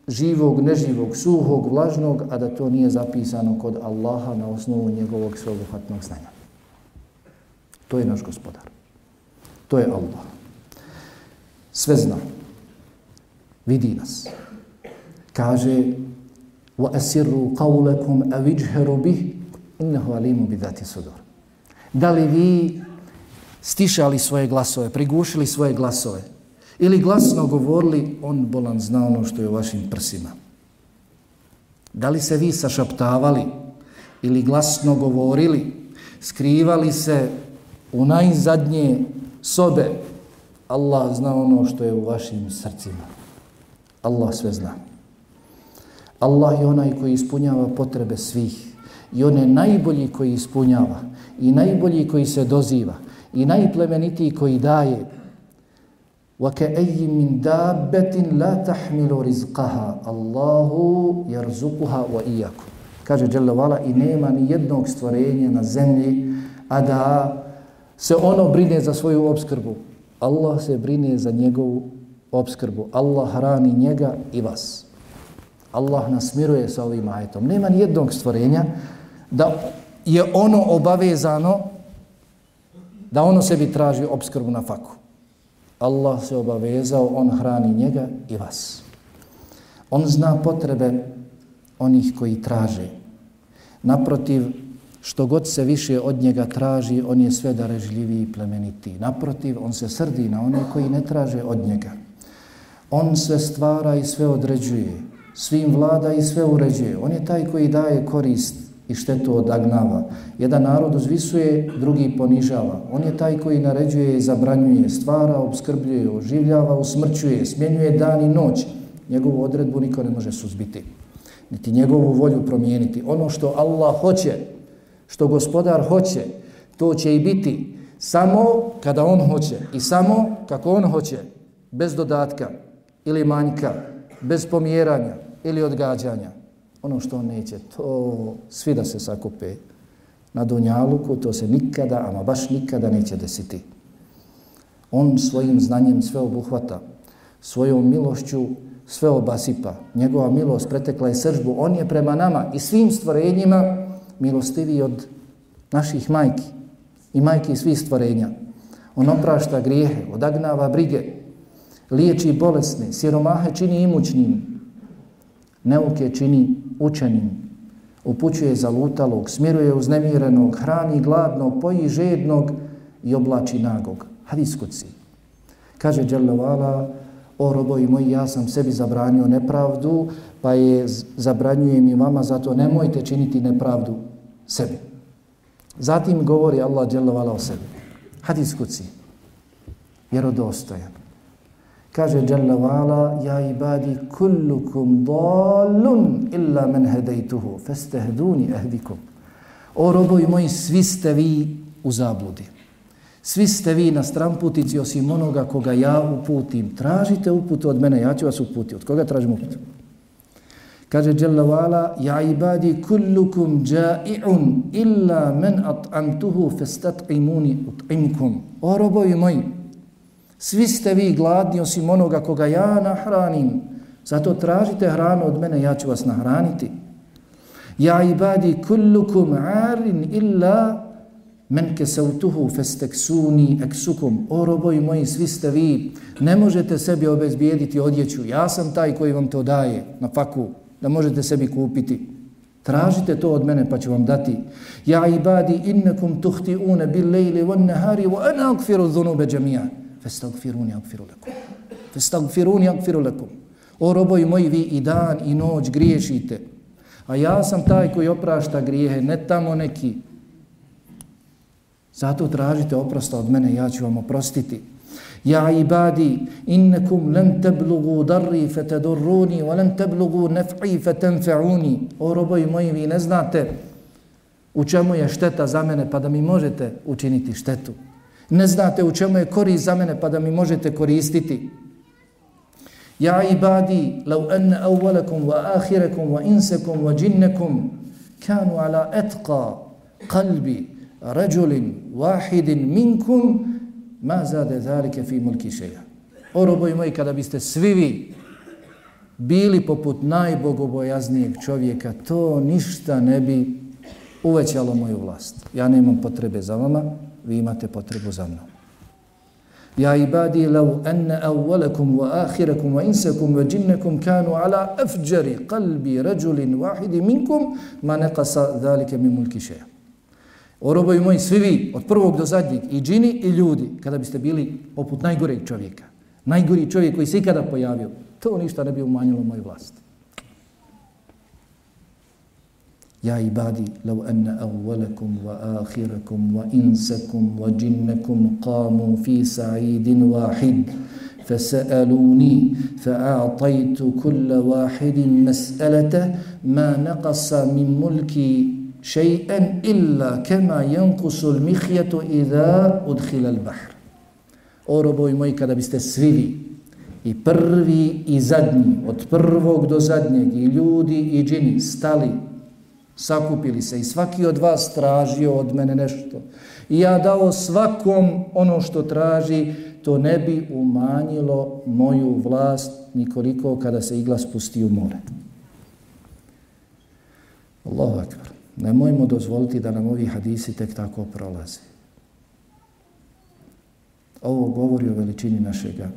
živog, neživog, suhog, vlažnog, a da to nije zapisano kod Allaha na osnovu njegovog sveobuhvatnog znanja. To je naš gospodar. To je Allah sve zna. Vidi nas. Kaže wa asirru qawlakum aw ijharu bih innahu alimu. Da li vi stišali svoje glasove, prigušili svoje glasove ili glasno govorili, on bolan zna ono što je u vašim prsima. Da li se vi sašaptavali ili glasno govorili, skrivali se u najzadnje sobe Allah zna ono što je u vašim srcima. Allah sve zna. Allah je onaj koji ispunjava potrebe svih. I on je najbolji koji ispunjava. I najbolji koji se doziva. I najplemenitiji koji daje. وَكَأَيِّ مِنْ دَابَّةٍ لَا تَحْمِلُ رِزْقَهَا اللَّهُ يَرْزُقُهَا وَإِيَّكُمْ Kaže Đelevala i nema ni jednog stvorenja na zemlji, a da se ono brine za svoju obskrbu. Allah se brine za njegovu obskrbu. Allah hrani njega i vas. Allah nas miruje sa ovim ajetom. Nema ni jednog stvorenja da je ono obavezano da ono sebi traži obskrbu na faku. Allah se obavezao, on hrani njega i vas. On zna potrebe onih koji traže. Naprotiv, što god se više od njega traži, on je sve darežljiviji i plemeniti. Naprotiv, on se srdi na one koji ne traže od njega. On sve stvara i sve određuje, svim vlada i sve uređuje. On je taj koji daje korist i štetu od agnava. Jedan narod uzvisuje, drugi ponižava. On je taj koji naređuje i zabranjuje, stvara, obskrbljuje, oživljava, usmrćuje, smjenjuje dan i noć. Njegovu odredbu niko ne može suzbiti, niti njegovu volju promijeniti. Ono što Allah hoće, što gospodar hoće, to će i biti samo kada on hoće i samo kako on hoće, bez dodatka ili manjka, bez pomjeranja ili odgađanja. Ono što on neće, to svi da se sakupe na Dunjaluku, to se nikada, ama baš nikada neće desiti. On svojim znanjem sve obuhvata, svojom milošću sve obasipa. Njegova milost pretekla je sržbu. On je prema nama i svim stvorenjima milostiviji od naših majki i majki svih stvorenja. On oprašta grijehe, odagnava brige, liječi bolesne, siromahe čini imućnim, neuke čini učenim, upućuje zalutalog, smiruje uznemirenog, hrani gladnog, poji žednog i oblači nagog. Hadis kuci. Kaže Đerlovala, o robovi moji, ja sam sebi zabranio nepravdu, pa je zabranjujem i vama, zato nemojte činiti nepravdu sebi. Zatim govori Allah dželovala o sebi. Hadis kuci. Vjerodostojan. Kaže dželovala, ja ibadi kullukum dalun illa men hedejtuhu, festehduni ehdikum. O robovi moji, svi ste vi u zabludi. Svi ste vi na stramputici osim onoga koga ja uputim. Tražite uputu od mene, ja ću vas uputiti. Od koga tražim uputu? Kaže Jalla vala, ja ibadi kullukum ja'i'un illa men at'amtuhu festat'imuni ut'imkum. O robovi moji, svi ste vi gladni osim onoga koga ja nahranim. Zato tražite hranu od mene, ja ću vas nahraniti. Ja ibadi kullukum arin illa men kesautuhu festeksuni eksukum. O robovi moji, svi ste vi, ne možete sebi obezbijediti odjeću. Ja sam taj koji vam to daje na faku da možete sebi kupiti. Tražite to od mene pa ću vam dati. Ja ibadi innakum tuhti'une bil lejli van nahari wa ana akfiru dhunube džemijan. Festagfiruni agfiru lakum. Festagfiruni agfiru lakum. O roboji moji, vi i dan i noć griješite. A ja sam taj koji oprašta grijehe, ne tamo neki. Zato tražite oprosta od mene, ja ću vam oprostiti. Ja ibadi, innekum len teblugu darri fetedurruni, wa len teblugu nef'i fetenfe'uni. O roboji moji, vi ne znate u čemu je šteta za mene pa da mi možete učiniti štetu. Ne znate u čemu je korist za mene pa da mi možete koristiti. Ja ibadi, lau enne awalakum wa ahirakum wa insakum wa jinnakum kanu ala etqa qalbi rajulin wahidin minkum ma zade zalike fi mulki šeja. O roboj moji, kada biste svi vi bili poput najbogobojaznijeg čovjeka, to ništa ne bi uvećalo moju vlast. Ja nemam potrebe za vama, vi imate potrebu za mnom. Ja ibadi lau anna awwalakum wa akhirakum wa insakum wa jinnakum kanu ala afjari qalbi rajulin wahidi minkum ma naqasa dhalike min mulki šeja. O robovi moji, svi vi, od prvog do zadnjeg, i džini i ljudi, kada biste bili poput najgoreg čovjeka, najgori čovjek koji se ikada pojavio, to ništa ne bi umanjilo moju vlast. يا عبادي لو أن أولكم وآخركم وإنسكم وجنكم قاموا في سعيد واحد فسألوني فأعطيت كل واحد مسألته ما نقص من ملكي شيئا إلا كما ينقص المخية إذا أدخل البحر. O robovi moji, kada biste svi vi, i prvi i zadnji, od prvog do zadnjeg, i ljudi i džini, stali sakupili se i svaki od vas tražio od mene nešto. I ja dao svakom ono što traži, to ne bi umanjilo moju vlast nikoliko kada se igla spusti u more. Allahu akbar. Nemojmo dozvoliti da nam ovi hadisi tek tako prolaze. Ovo govori o veličini našega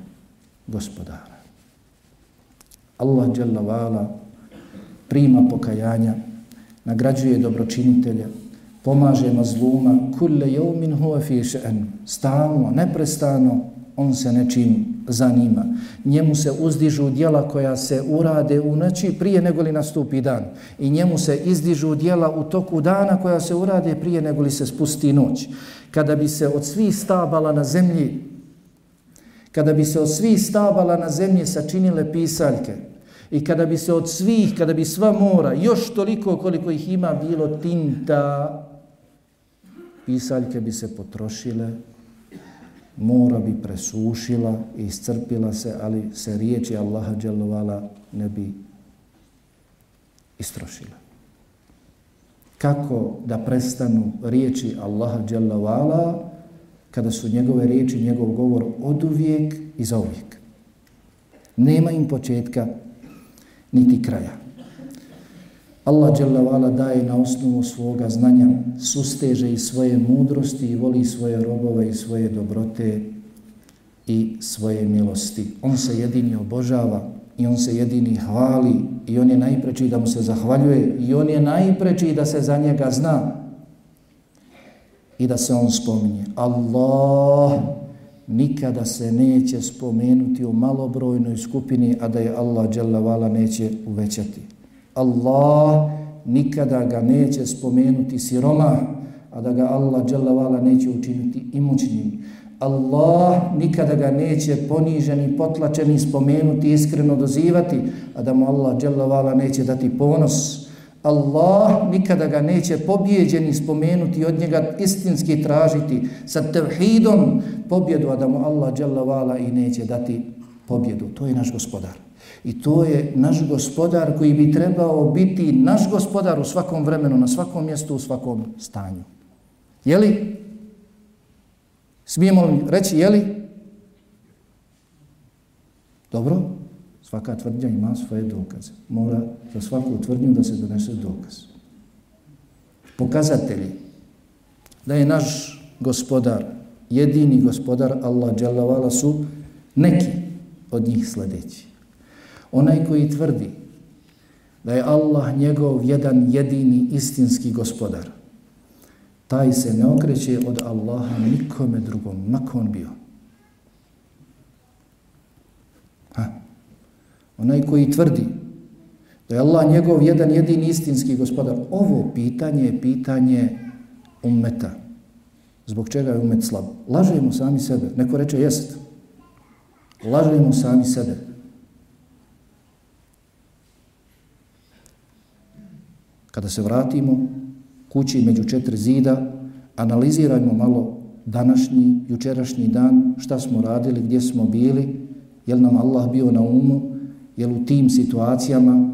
gospodara. Allah Jalla Vala prima pokajanja, nagrađuje dobročinitelja, pomaže mazluma, kulle jevmin huwa fi še'en, stalno, neprestano, on se nečim zanima. Njemu se uzdižu dijela koja se urade u noći prije nego li nastupi dan. I njemu se izdižu dijela u toku dana koja se urade prije nego li se spusti noć. Kada bi se od svih stabala na zemlji, kada bi se od svih stabala na zemlji sačinile pisaljke, i kada bi se od svih, kada bi sva mora, još toliko koliko ih ima bilo tinta, pisaljke bi se potrošile mora bi presušila i iscrpila se, ali se riječi Allaha dželovala ne bi istrošila. Kako da prestanu riječi Allaha dželovala kada su njegove riječi, njegov govor od uvijek i za uvijek. Nema im početka niti kraja. Allah dželle daje na osnovu svoga znanja, susteže i svoje mudrosti i voli svoje robove i svoje dobrote i svoje milosti. On se jedini obožava i on se jedini hvali i on je najpreči da mu se zahvaljuje i on je najpreči da se za njega zna i da se on spominje. Allah nikada se neće spomenuti u malobrojnoj skupini, a da je Allah dželle neće uvećati. Allah nikada ga neće spomenuti siroma, a da ga Allah dželavala neće učiniti imućnim. Allah nikada ga neće poniženi, potlačeni spomenuti, iskreno dozivati, a da mu Allah dželavala neće dati ponos. Allah nikada ga neće pobjeđeni spomenuti od njega istinski tražiti sa tevhidom pobjedu, a da mu Allah dželavala i neće dati pobjedu. To je naš gospodar. I to je naš gospodar koji bi trebao biti naš gospodar u svakom vremenu, na svakom mjestu, u svakom stanju. Je li? Smijemo li reći, je li? Dobro, svaka tvrdnja ima svoje dokaze. Mora za svaku tvrdnju da se donese dokaz. Pokazatelji da je naš gospodar, jedini gospodar Allah dželavala su neki od njih sledeći. Onaj koji tvrdi da je Allah njegov jedan jedini istinski gospodar, taj se ne okreće od Allaha nikome drugom, makon bio. Onaj koji tvrdi da je Allah njegov jedan jedini istinski gospodar, ovo pitanje je pitanje ummeta. Zbog čega je umet slab? Lažemo sami sebe. Neko reče jest. Lažemo sami sebe. Kada se vratimo kući među četiri zida, analizirajmo malo današnji, jučerašnji dan, šta smo radili, gdje smo bili, je li nam Allah bio na umu, Jel u tim situacijama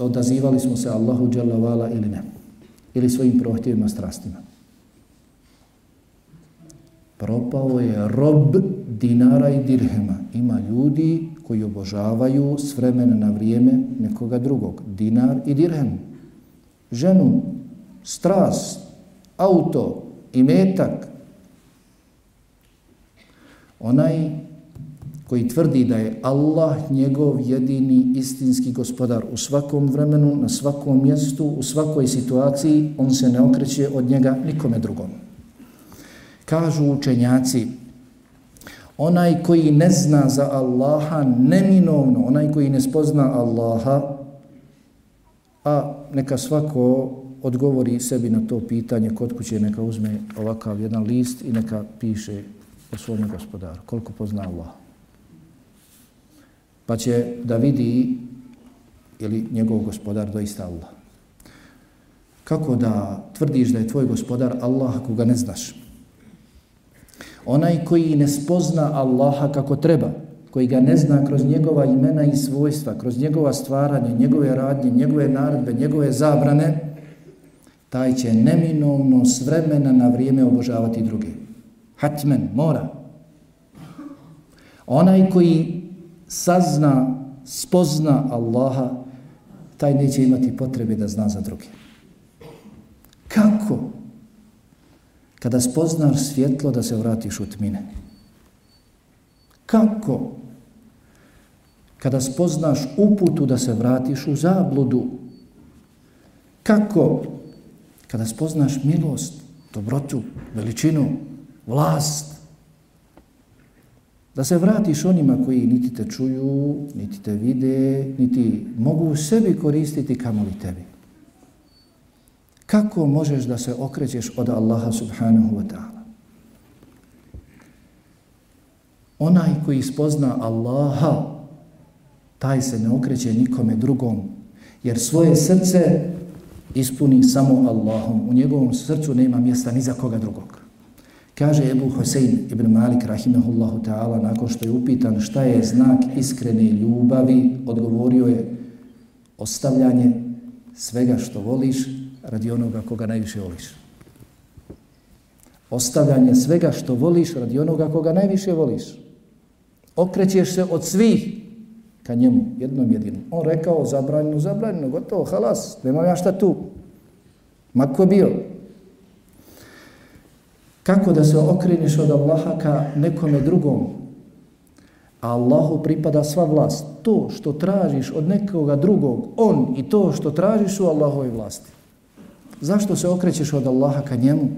odazivali smo se Allahu dželavala ili ne, ili svojim prohtjevima, strastima. Propao je rob dinara i dirhema. Ima ljudi koji obožavaju s vremena na vrijeme nekoga drugog. Dinar i dirhem. Ženu, strast, auto, imetak. Onaj koji tvrdi da je Allah njegov jedini istinski gospodar u svakom vremenu, na svakom mjestu, u svakoj situaciji, on se ne okreće od njega nikome drugom. Kažu učenjaci, onaj koji ne zna za Allaha neminovno, onaj koji ne spozna Allaha, a neka svako odgovori sebi na to pitanje kod kuće, neka uzme ovakav jedan list i neka piše o svom gospodaru, koliko pozna Allah. Pa će da vidi ili njegov gospodar doista Allah. Kako da tvrdiš da je tvoj gospodar Allah ako ga ne znaš? Onaj koji ne spozna Allaha kako treba, koji ga ne zna kroz njegova imena i svojstva, kroz njegova stvaranja, njegove radnje, njegove naredbe, njegove zabrane, taj će neminovno s vremena na vrijeme obožavati druge. Hatmen, mora. Onaj koji sazna, spozna Allaha, taj neće imati potrebe da zna za druge. Kako? kada spoznaš svjetlo da se vratiš u tmine? Kako? Kada spoznaš uputu da se vratiš u zabludu? Kako? Kada spoznaš milost, dobrotu, veličinu, vlast, da se vratiš onima koji niti te čuju, niti te vide, niti mogu u sebi koristiti kamoli tebi. Kako možeš da se okrećeš od Allaha subhanahu wa ta'ala? Onaj koji spozna Allaha, taj se ne okreće nikome drugom, jer svoje srce ispuni samo Allahom. U njegovom srcu nema mjesta ni za koga drugog. Kaže Ebu Hosein ibn Malik rahimahullahu ta'ala nakon što je upitan šta je znak iskrene ljubavi, odgovorio je ostavljanje svega što voliš radi onoga koga najviše voliš. Ostavljanje svega što voliš radi onoga koga najviše voliš. Okrećeš se od svih ka njemu, jednom jedinom. On rekao zabranjeno, zabranjeno, gotovo, halas, nema ja šta tu. Mako bio. Kako da se okreniš od Allaha ka nekome drugom? A Allahu pripada sva vlast. To što tražiš od nekoga drugog, on i to što tražiš u Allahove vlasti. Zašto se okrećeš od Allaha ka njemu?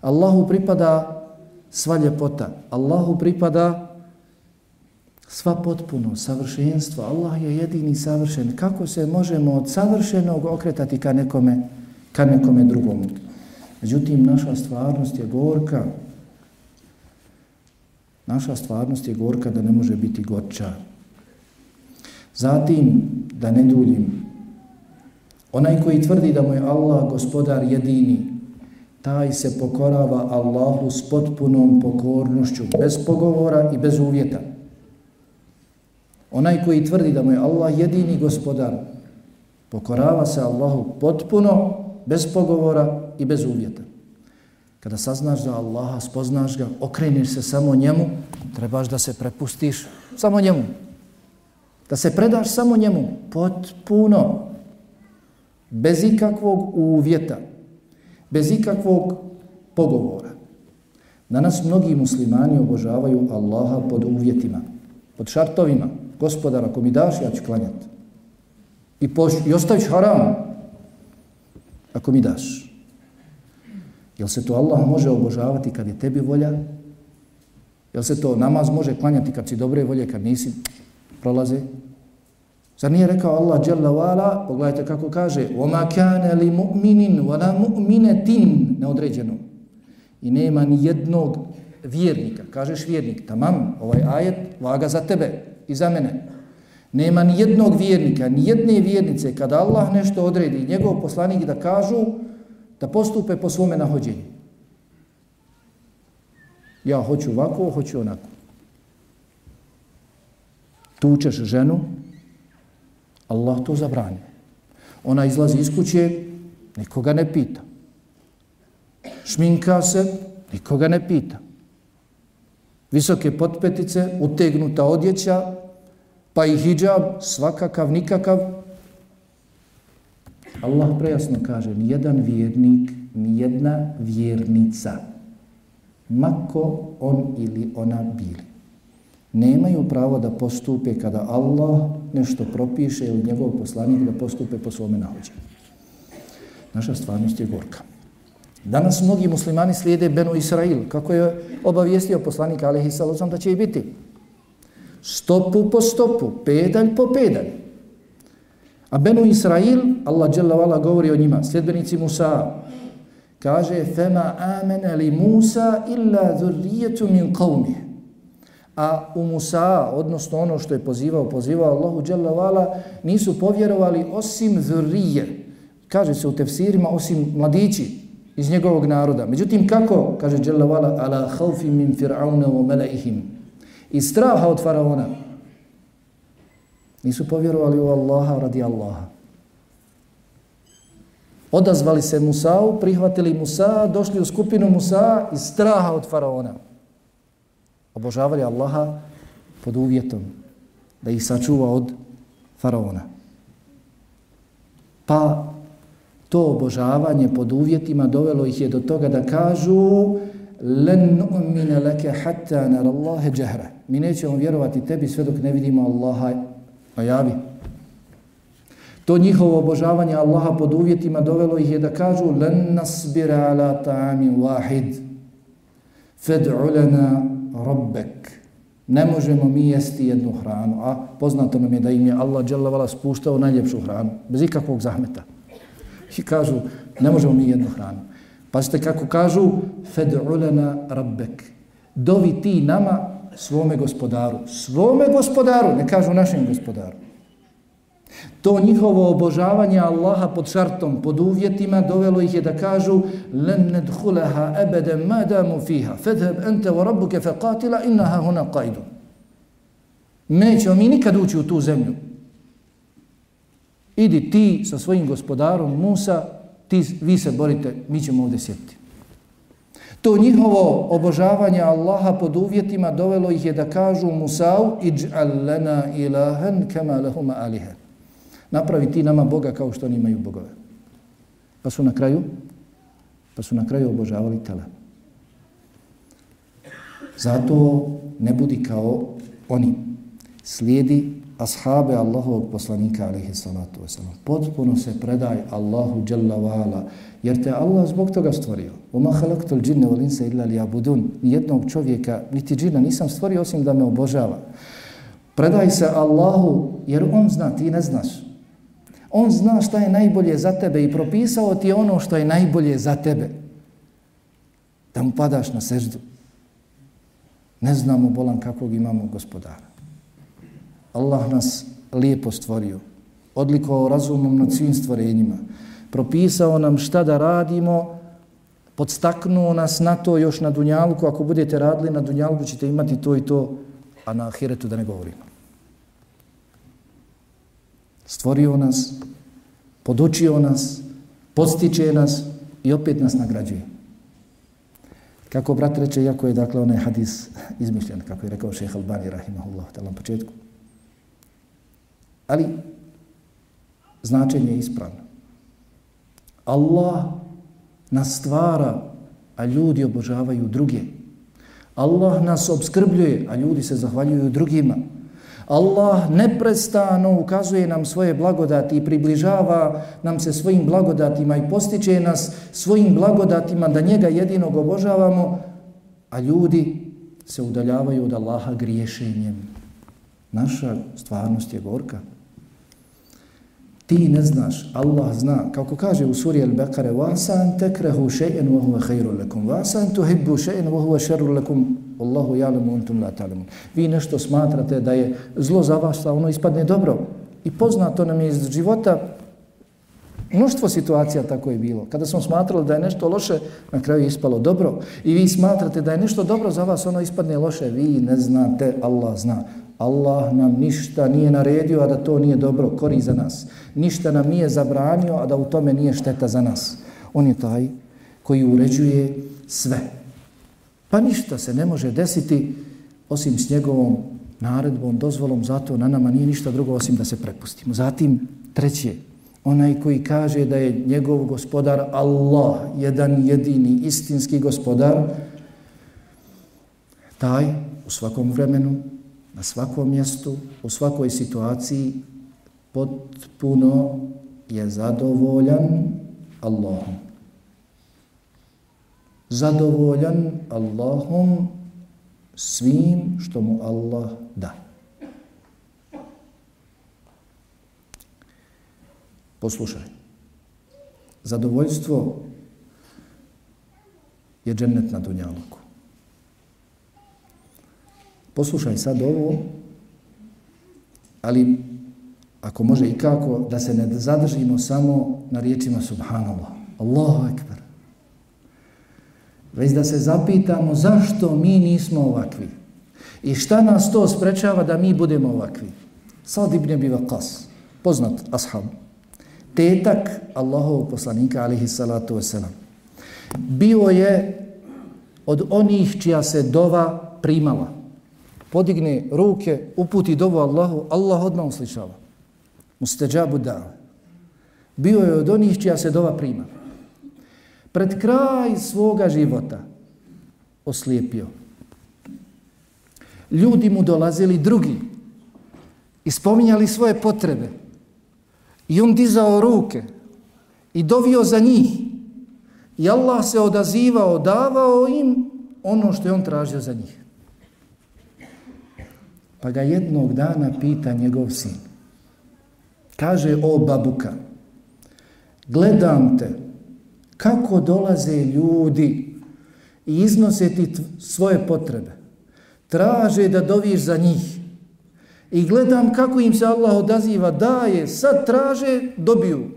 Allahu pripada sva ljepota. Allahu pripada sva potpuno, savršenstvo. Allah je jedini savršen. Kako se možemo od savršenog okretati ka nekome, ka nekome drugom? Međutim, naša stvarnost je gorka. Naša stvarnost je gorka da ne može biti gorča. Zatim, da ne duljim, Onaj koji tvrdi da mu je Allah gospodar jedini, taj se pokorava Allahu s potpunom pokornošću, bez pogovora i bez uvjeta. Onaj koji tvrdi da mu je Allah jedini gospodar, pokorava se Allahu potpuno, bez pogovora i bez uvjeta. Kada saznaš da Allaha, spoznaš ga, okreniš se samo njemu, trebaš da se prepustiš samo njemu. Da se predaš samo njemu, potpuno, bez ikakvog uvjeta, bez ikakvog pogovora. Danas mnogi muslimani obožavaju Allaha pod uvjetima, pod šartovima. Gospodar, ako mi daš, ja ću klanjati. I, poš, i ostaviš haram, ako mi daš. Jel se to Allah može obožavati kad je tebi volja? Jel se to namaz može klanjati kad si dobre volje, kad nisi prolaze? Zar nije rekao Allah Jalla wa'ala, pogledajte kako kaže, وَمَا كَانَ لِمُؤْمِنٍ وَلَا مُؤْمِنَةٍ neodređeno. I nema ni jednog vjernika. Kažeš vjernik, tamam, ovaj ajet vaga za tebe i za mene. Nema ni jednog vjernika, ni jedne vjernice kada Allah nešto odredi, njegov poslanik da kažu da postupe po svome nahođenju. Ja hoću ovako, hoću onako. Tučeš ženu, Allah to zabrani. Ona izlazi iz kuće, nikoga ne pita. Šminka se, nikoga ne pita. Visoke potpetice, utegnuta odjeća, pa i hijab, svakakav, nikakav. Allah prejasno kaže, nijedan vjernik, ni jedna vjernica, mako on ili ona bili, nemaju pravo da postupe kada Allah nešto propiše ili njegov poslanik da postupe po svome nahođenju. Naša stvarnost je gorka. Danas mnogi muslimani slijede Benu Israil, kako je obavijestio poslanik Alehi Salozam da će i biti stopu po stopu, pedalj po pedalj. A Benu Israil, Allah Jalla Vala govori o njima, sljedbenici Musa, kaže fema amene li Musa illa dhurrijetu min qavmih. A u Musa, odnosno ono što je pozivao, pozivao Allahu Jalla Vala, nisu povjerovali osim zurije. Kaže se u tefsirima, osim mladići iz njegovog naroda. Međutim, kako? Kaže Jalla Vala, ala khawfi min fir'auna wa malaihim i straha od faraona. Nisu povjerovali u Allaha radi Allaha. Odazvali se Musa'u, prihvatili Musa, došli u skupinu Musa iz straha od faraona. Obožavali Allaha pod uvjetom da ih sačuva od faraona. Pa to obožavanje pod uvjetima dovelo ih je do toga da kažu len nu'mine leke hatta nar Allahe džahra. Mi nećemo vjerovati tebi sve dok ne vidimo Allaha na javi. To njihovo obožavanje Allaha pod uvjetima dovelo ih je da kažu len nasbira ala ta'amin wahid fad'u lana rabbek. Ne možemo mi jesti jednu hranu, a poznato nam je da im je Allah dželle spuštao najljepšu hranu, bez ikakvog zahmeta. I kažu, ne možemo mi jednu hranu. Pa ste kako kažu, fed'ulena rabbek. Dovi ti nama svome gospodaru. Svome gospodaru, ne kažu našem gospodaru. To njihovo obožavanje Allaha pod šartom, pod uvjetima, dovelo ih je da kažu لَنْ نَدْخُلَهَا أَبَدًا madamu fiha, فِيهَا فَذْهَبْ wa وَرَبُّكَ فَقَاتِلَ إِنَّهَا هُنَا huna. Nećemo mi nikad ući u tu zemlju. Idi ti sa svojim gospodarom Musa, ti, vi se borite, mi ćemo ovdje sjetiti. To njihovo obožavanje Allaha pod uvjetima dovelo ih je da kažu Musa'u iđ'al lana ilahan kama lahuma aliha. Napravi ti nama Boga kao što oni imaju bogove. Pa su na kraju pa su na kraju obožavali tele. Zato ne budi kao oni. Slijedi ashabe Allahovog poslanika alaihi salatu wasalam. Potpuno se predaj Allahu jalla wa'ala, jer te Allah zbog toga stvorio. Uma halaktul džinne wal insa illa li abudun. Nijednog čovjeka, niti džina nisam stvorio osim da me obožava. Predaj se Allahu, jer On zna, ti ne znaš. On zna šta je najbolje za tebe i propisao ti ono što je najbolje za tebe. Da mu padaš na seždu. Ne znamo bolan kakvog imamo gospodara. Allah nas lijepo stvorio, odlikovao razumom nad svim stvorenjima, propisao nam šta da radimo, podstaknuo nas na to još na Dunjalku, ako budete radili na Dunjalku ćete imati to i to, a na Ahiretu da ne govorimo. Stvorio nas, podučio nas, postiče nas i opet nas nagrađuje. Kako brat reče, jako je dakle onaj hadis izmišljen, kako je rekao šeha Albani, rahimahullah, na početku. Ali, značenje je ispravno. Allah nas stvara, a ljudi obožavaju druge. Allah nas obskrbljuje, a ljudi se zahvaljuju drugima. Allah neprestano ukazuje nam svoje blagodati i približava nam se svojim blagodatima i postiče nas svojim blagodatima da njega jedinog obožavamo, a ljudi se udaljavaju od Allaha griješenjem. Naša stvarnost je gorka. Ti ne znaš, Allah zna. Kako kaže u suri Al-Baqara, وَاسَا أَنْ تَكْرَهُ شَيْئًا وَهُوَ خَيْرٌ لَكُمْ وَاسَا أَنْ تُحِبُّ شَيْئًا وَهُوَ شَرٌ لَكُمْ Allahu ja'lamu antum la ta'lamun. Vi nešto smatrate da je zlo za vas, a ono ispadne dobro. I poznato nam je iz života mnoštvo situacija tako je bilo. Kada smo smatrali da je nešto loše, na kraju je ispalo dobro. I vi smatrate da je nešto dobro za vas, ono ispadne loše. Vi ne znate, Allah zna. Allah nam ništa nije naredio, a da to nije dobro, kori za nas. Ništa nam nije zabranio, a da u tome nije šteta za nas. On je taj koji uređuje sve. Pa ništa se ne može desiti osim s njegovom naredbom, dozvolom, zato na nama nije ništa drugo osim da se prepustimo. Zatim, treće, onaj koji kaže da je njegov gospodar Allah, jedan jedini istinski gospodar, taj u svakom vremenu, na svakom mjestu, u svakoj situaciji potpuno je zadovoljan Allahom zadovoljan Allahom svim što mu Allah da. Poslušaj. Zadovoljstvo je džennet na dunjaluku. Poslušaj sad ovo, ali ako može i kako, da se ne zadržimo samo na riječima Subhanallah. Allahu Ekber već da se zapitamo zašto mi nismo ovakvi i šta nas to sprečava da mi budemo ovakvi. Sad ibn Abi Waqas, poznat ashab, tetak Allahovog poslanika, alihi salatu wasalam, bio je od onih čija se dova primala. Podigne ruke, uputi dovu Allahu, Allah odmah uslišava. Mustađabu da. Bio je od onih čija se dova prima. pred kraj svoga života oslijepio. Ljudi mu dolazili drugi i spominjali svoje potrebe. I on dizao ruke i dovio za njih. I Allah se odazivao, davao im ono što je on tražio za njih. Pa ga jednog dana pita njegov sin. Kaže, o babuka, gledam te, kako dolaze ljudi i iznose ti svoje potrebe. Traže da doviš za njih. I gledam kako im se Allah odaziva, daje, sad traže, dobiju.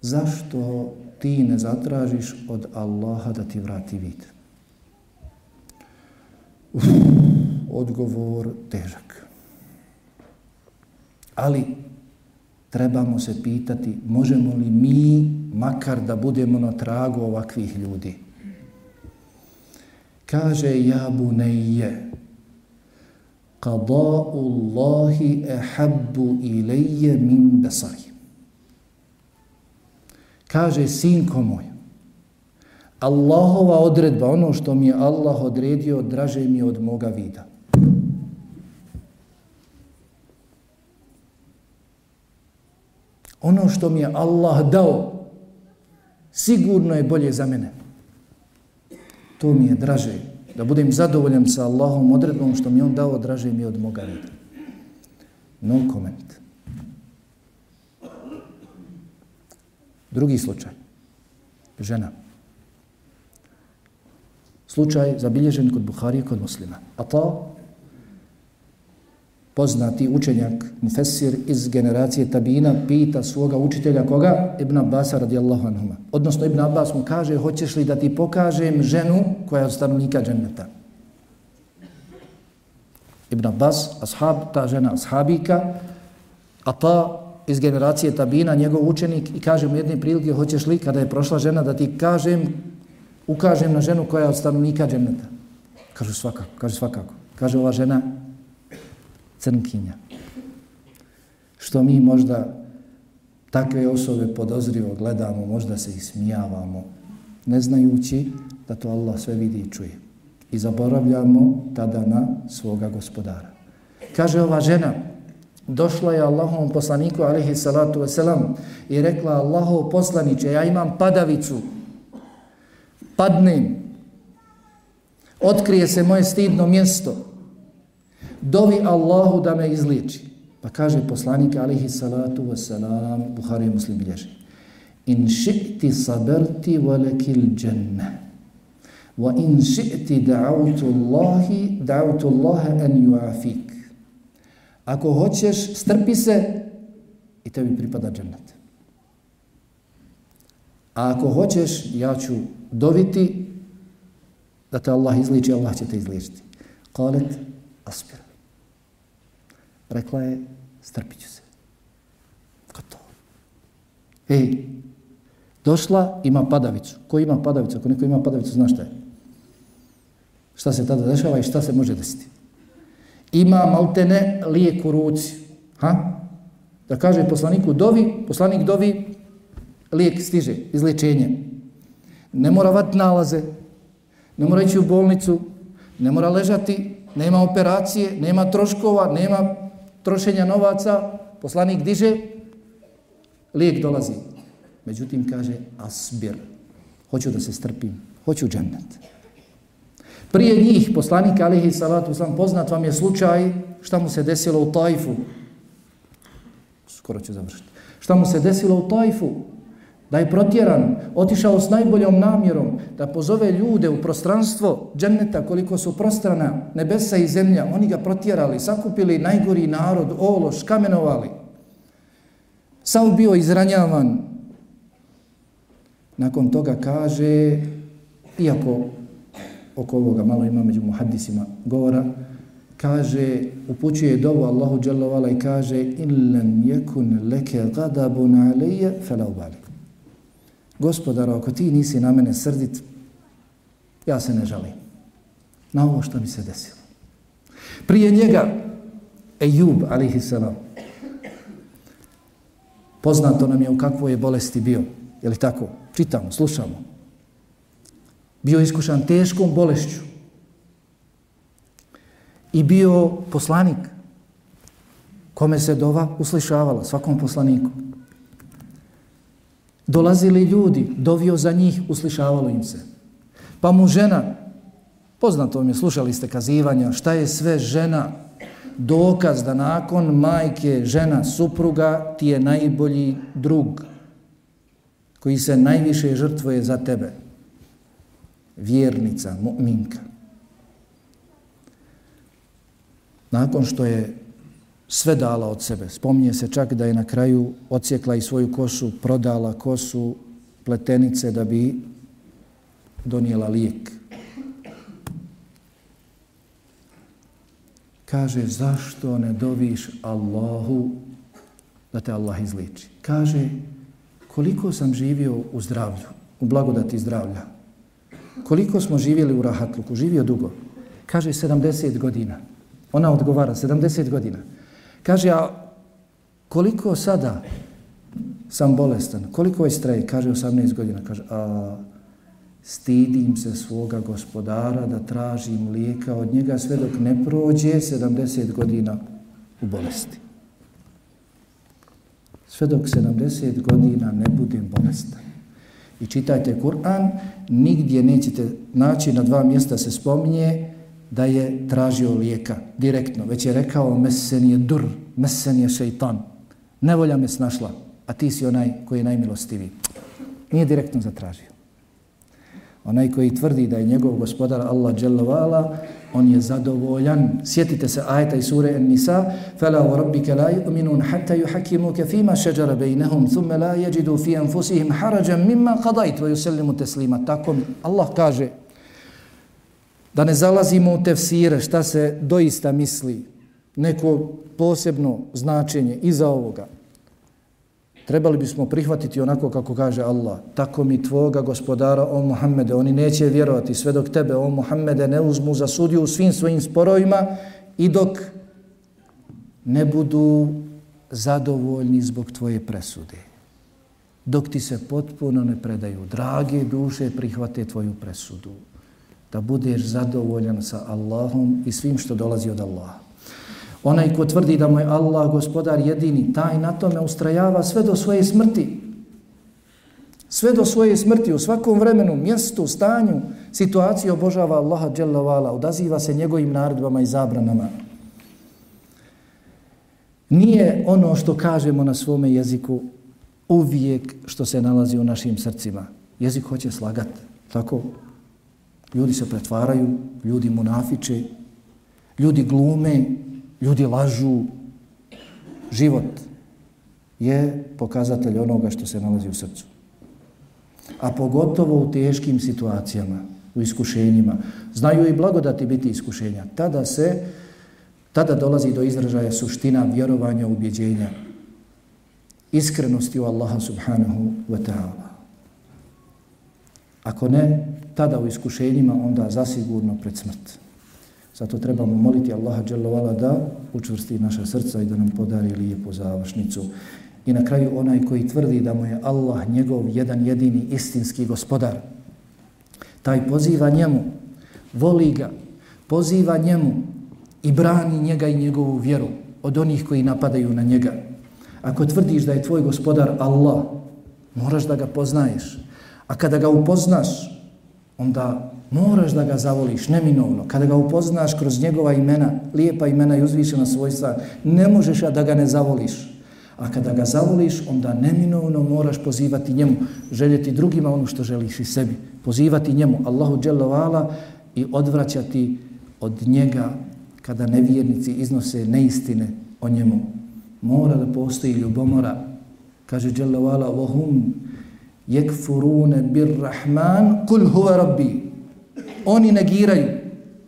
Zašto ti ne zatražiš od Allaha da ti vrati vid? Uf, odgovor težak. Ali trebamo se pitati možemo li mi makar da budemo na tragu ovakvih ljudi. Kaže ja bunayya qada'u Allahi ahabbu ilayya min basari. Kaže sinko moj Allahova odredba, ono što mi je Allah odredio, draže mi od moga vida. ono što mi je Allah dao, sigurno je bolje za mene. To mi je draže. Da budem zadovoljan sa Allahom odredbom što mi on dao, draže mi od moga vida. No comment. Drugi slučaj. Žena. Slučaj zabilježen kod Buharije, kod muslima. A to poznati učenjak, mufessir iz generacije Tabina, pita svoga učitelja koga? Ibn Abbas radijallahu anhuma. Odnosno Ibn Abbas mu kaže, hoćeš li da ti pokažem ženu koja je od stanovnika dženneta? ibn Abbas, ashab, ta žena ashabika, a ta iz generacije Tabina, njegov učenik, i kaže mu jedne prilike, hoćeš li, kada je prošla žena, da ti kažem, ukažem na ženu koja je od stanovnika dženeta. Kaže svakako, kaže svakako. Kaže ova žena, crnkinja. Što mi možda takve osobe podozrivo gledamo, možda se ismijavamo, ne znajući da to Allah sve vidi i čuje. I zaboravljamo tada na svoga gospodara. Kaže ova žena, došla je Allahovom poslaniku alihi salatu wasalam i rekla Allahov poslaniće, ja imam padavicu, padnem, otkrije se moje stidno mjesto, dovi Allahu da me izliči. Pa kaže poslanik alihi salatu wasalam, Buhari muslim bilježi, in ši'ti saberti walekil dženne, wa in ši'ti da'autu Allahi, da'autu Allahe en ju'afik. Ako hoćeš, strpi se i tebi pripada džennet. A ako hoćeš, ja ću doviti da te Allah izliči, Allah će te izličiti. Kalet, aspir. Rekla je, strpit ću se. Gotovo. Ej, došla, ima padavicu. Ko ima padavicu? Ako neko ima padavicu, zna šta je? Šta se tada dešava i šta se može desiti? Ima maltene lijek u ruci. Ha? Da kaže poslaniku dovi, poslanik dovi, lijek stiže, izliječenje. Ne mora vat nalaze, ne mora ići u bolnicu, ne mora ležati, nema operacije, nema troškova, nema trošenja novaca, poslanik diže, lijek dolazi. Međutim, kaže, asbir, hoću da se strpim, hoću džennet. Prije njih, poslanik alihi salatu sam poznat vam je slučaj šta mu se desilo u Tajfu. Skoro ću završiti. Šta mu se desilo u Tajfu? Da je protjeran, otišao s najboljom namjerom da pozove ljude u prostranstvo dženneta koliko su prostrana nebesa i zemlja. Oni ga protjerali, sakupili najgori narod, ološ, kamenovali. Sam bio izranjavan. Nakon toga kaže, iako oko ovoga malo ima među muhaddisima govora, kaže, upućuje dovu Allahu Jalla i kaže in lam yakun leke gadabun alije fela ubali gospodaro, ako ti nisi na mene srdit, ja se ne žalim. Na ovo što mi se desilo. Prije njega, Ejub, alihi salam, poznato nam je u kakvoj je bolesti bio. Je li tako? Čitamo, slušamo bio iskušan teškom bolešću i bio poslanik kome se dova uslišavala svakom poslaniku. Dolazili ljudi, dovio za njih, uslišavalo im se. Pa mu žena, poznato mi je, slušali ste kazivanja, šta je sve žena, dokaz da nakon majke, žena, supruga, ti je najbolji drug koji se najviše žrtvuje za tebe vjernica, mu'minka. Nakon što je sve dala od sebe, spominje se čak da je na kraju ocijekla i svoju kosu, prodala kosu pletenice da bi donijela lijek. Kaže, zašto ne doviš Allahu da te Allah izliči? Kaže, koliko sam živio u zdravlju, u blagodati zdravlja, koliko smo živjeli u rahatluku, živio dugo. Kaže 70 godina. Ona odgovara 70 godina. Kaže, a koliko sada sam bolestan, koliko je strej? Kaže 18 godina. Kaže, a stidim se svoga gospodara da tražim lijeka od njega sve dok ne prođe 70 godina u bolesti. Sve dok 70 godina ne budem bolestan i čitajte Kur'an, nigdje nećete naći, na dva mjesta se spominje da je tražio lijeka direktno, već je rekao mesen je dur, mesen je šeitan. Nevolja me snašla, a ti si onaj koji je najmilostiviji. Nije direktno zatražio. Onaj koji tvrdi da je njegov gospodar Allah dželovala, on je zadovoljan. Sjetite se ajeta iz sure An-Nisa, "Fala wa rabbika la يُؤْمِنُوا hatta يُحَكِّمُوكَ fima shajara bainahum thumma la yajidu fi فِي harajan mimma مِمَّا wa yusallimu taslima." Tako Allah kaže Da ne zalazimo u tefsire šta se doista misli, neko posebno značenje iza ovoga. Trebali bismo prihvatiti onako kako kaže Allah. Tako mi tvoga gospodara, o Muhammede, oni neće vjerovati sve dok tebe, o Muhammede, ne uzmu za sudiju u svim svojim sporovima i dok ne budu zadovoljni zbog tvoje presude. Dok ti se potpuno ne predaju, drage duše, prihvate tvoju presudu. Da budeš zadovoljan sa Allahom i svim što dolazi od Allaha. Onaj ko tvrdi da mu je Allah gospodar jedini, taj na tome ustrajava sve do svoje smrti. Sve do svoje smrti, u svakom vremenu, mjestu, stanju, situaciji obožava Allaha dželavala, odaziva se njegovim naredbama i zabranama. Nije ono što kažemo na svome jeziku uvijek što se nalazi u našim srcima. Jezik hoće slagati, tako? Ljudi se pretvaraju, ljudi munafiče, ljudi glume, ljudi lažu. Život je pokazatelj onoga što se nalazi u srcu. A pogotovo u teškim situacijama, u iskušenjima. Znaju i blagodati biti iskušenja. Tada se, tada dolazi do izražaja suština vjerovanja, ubjeđenja, iskrenosti u Allaha subhanahu wa ta'ala. Ako ne, tada u iskušenjima, onda zasigurno pred smrt. Zato trebamo moliti Allaha dželovala da učvrsti naša srca i da nam podari lijepu završnicu. I na kraju onaj koji tvrdi da mu je Allah njegov jedan jedini istinski gospodar. Taj poziva njemu, voli ga, poziva njemu i brani njega i njegovu vjeru od onih koji napadaju na njega. Ako tvrdiš da je tvoj gospodar Allah, moraš da ga poznaješ. A kada ga upoznaš, onda moraš da ga zavoliš neminovno. Kada ga upoznaš kroz njegova imena, lijepa imena i uzvišena svojstva, ne možeš da ga ne zavoliš. A kada ga zavoliš, onda neminovno moraš pozivati njemu, željeti drugima ono što želiš i sebi. Pozivati njemu, Allahu dželovala i odvraćati od njega kada nevjernici iznose neistine o njemu. Mora da postoji ljubomora. Kaže dželovala, vohum yekfurune bir rahman kul huwa rabbi. Oni negiraju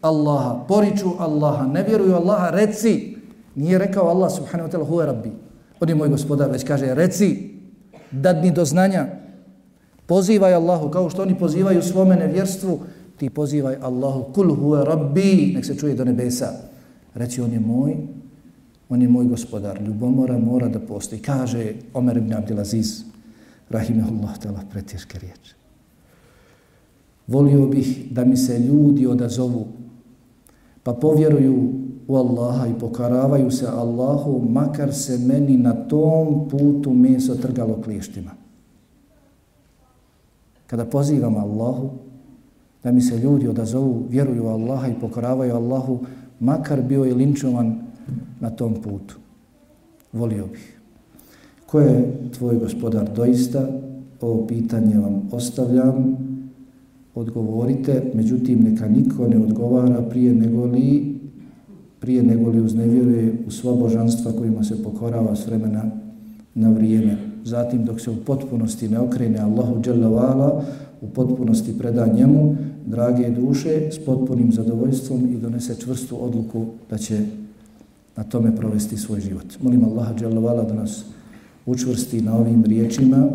Allaha poriču Allaha ne vjeruju Allaha reci nije rekao Allah subhanahu wa ta'ala huwa rabbi. On je moj gospodar već kaže reci dadni do znanja. Pozivaj Allahu kao što oni pozivaju svome nevjerstvu ti pozivaj Allahu kul huwa rabbi. Nek se čuje do nebesa. Reci on je moj on je moj gospodar ljubomora mora da postoji. Kaže Omer ibn Abdelaziz rahimehullah tala preteške riječi. Volio bih da mi se ljudi odazovu, pa povjeruju u Allaha i pokaravaju se Allahu, makar se meni na tom putu meso trgalo klištima. Kada pozivam Allahu, da mi se ljudi odazovu, vjeruju u Allaha i pokoravaju Allahu, makar bio je linčovan na tom putu. Volio bih. Ko je tvoj gospodar doista? Ovo pitanje vam ostavljam. Odgovorite, međutim neka niko ne odgovara prije nego li prije nego li uznevjeruje u sva božanstva kojima se pokorava s vremena na vrijeme. Zatim dok se u potpunosti ne okrene Allahu Đalavala, u potpunosti preda njemu, drage duše, s potpunim zadovoljstvom i donese čvrstu odluku da će na tome provesti svoj život. Molim Allaha Đalavala da nas učvrsti na ovim riječima,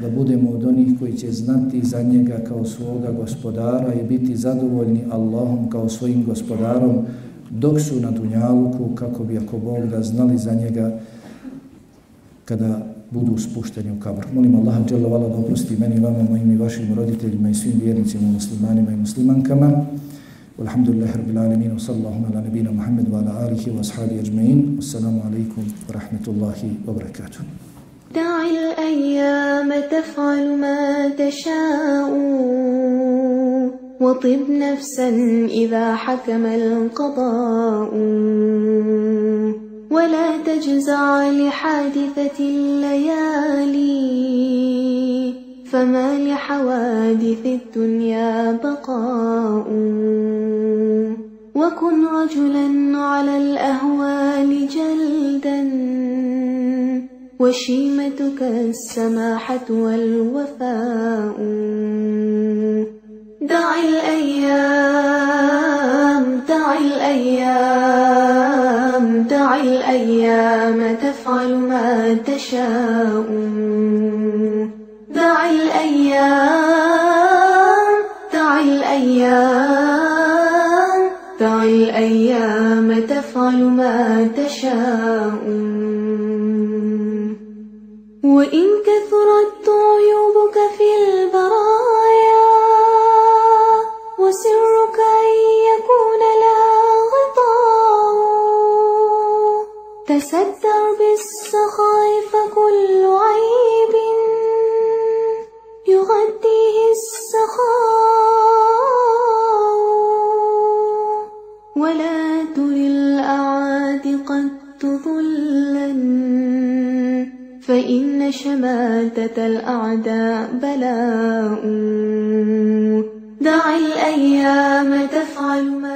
da budemo od onih koji će znati za njega kao svoga gospodara i biti zadovoljni Allahom kao svojim gospodarom dok su na Dunjaluku kako bi ako Bog da znali za njega kada budu spušteni u kabr. Molim Allaha džela vala da oprosti meni, vama, mojim i vašim roditeljima i svim vjernicima, muslimanima i muslimankama. Alhamdulillahi rabbil alamin wa sallallahu ala nabina Muhammad wa ala alihi wa ashabihi ajma'in. Assalamu alaikum wa rahmatullahi wa barakatuh. دع الأيام تفعل ما تشاء وطب نفسا إذا حكم القضاء ولا تجزع لحادثة الليالي فما لحوادث الدنيا بقاء وكن رجلا على الأهوال جلدا وشيمتك السماحة والوفاء. دع الأيام دع الأيام دع الأيام تفعل ما تشاء. دع الأيام دع الأيام دع الأيام تفعل ما تشاء. وإن كثرت عيوبك في البرايا وسرك أن يكون لها غطاء. تستر بالسخاء فكل عيب. يغطيه السخاء. ولا تر الأعادي قد ذلا فإن شماتة الأعداء بلاء. دع الأيام تفعل ما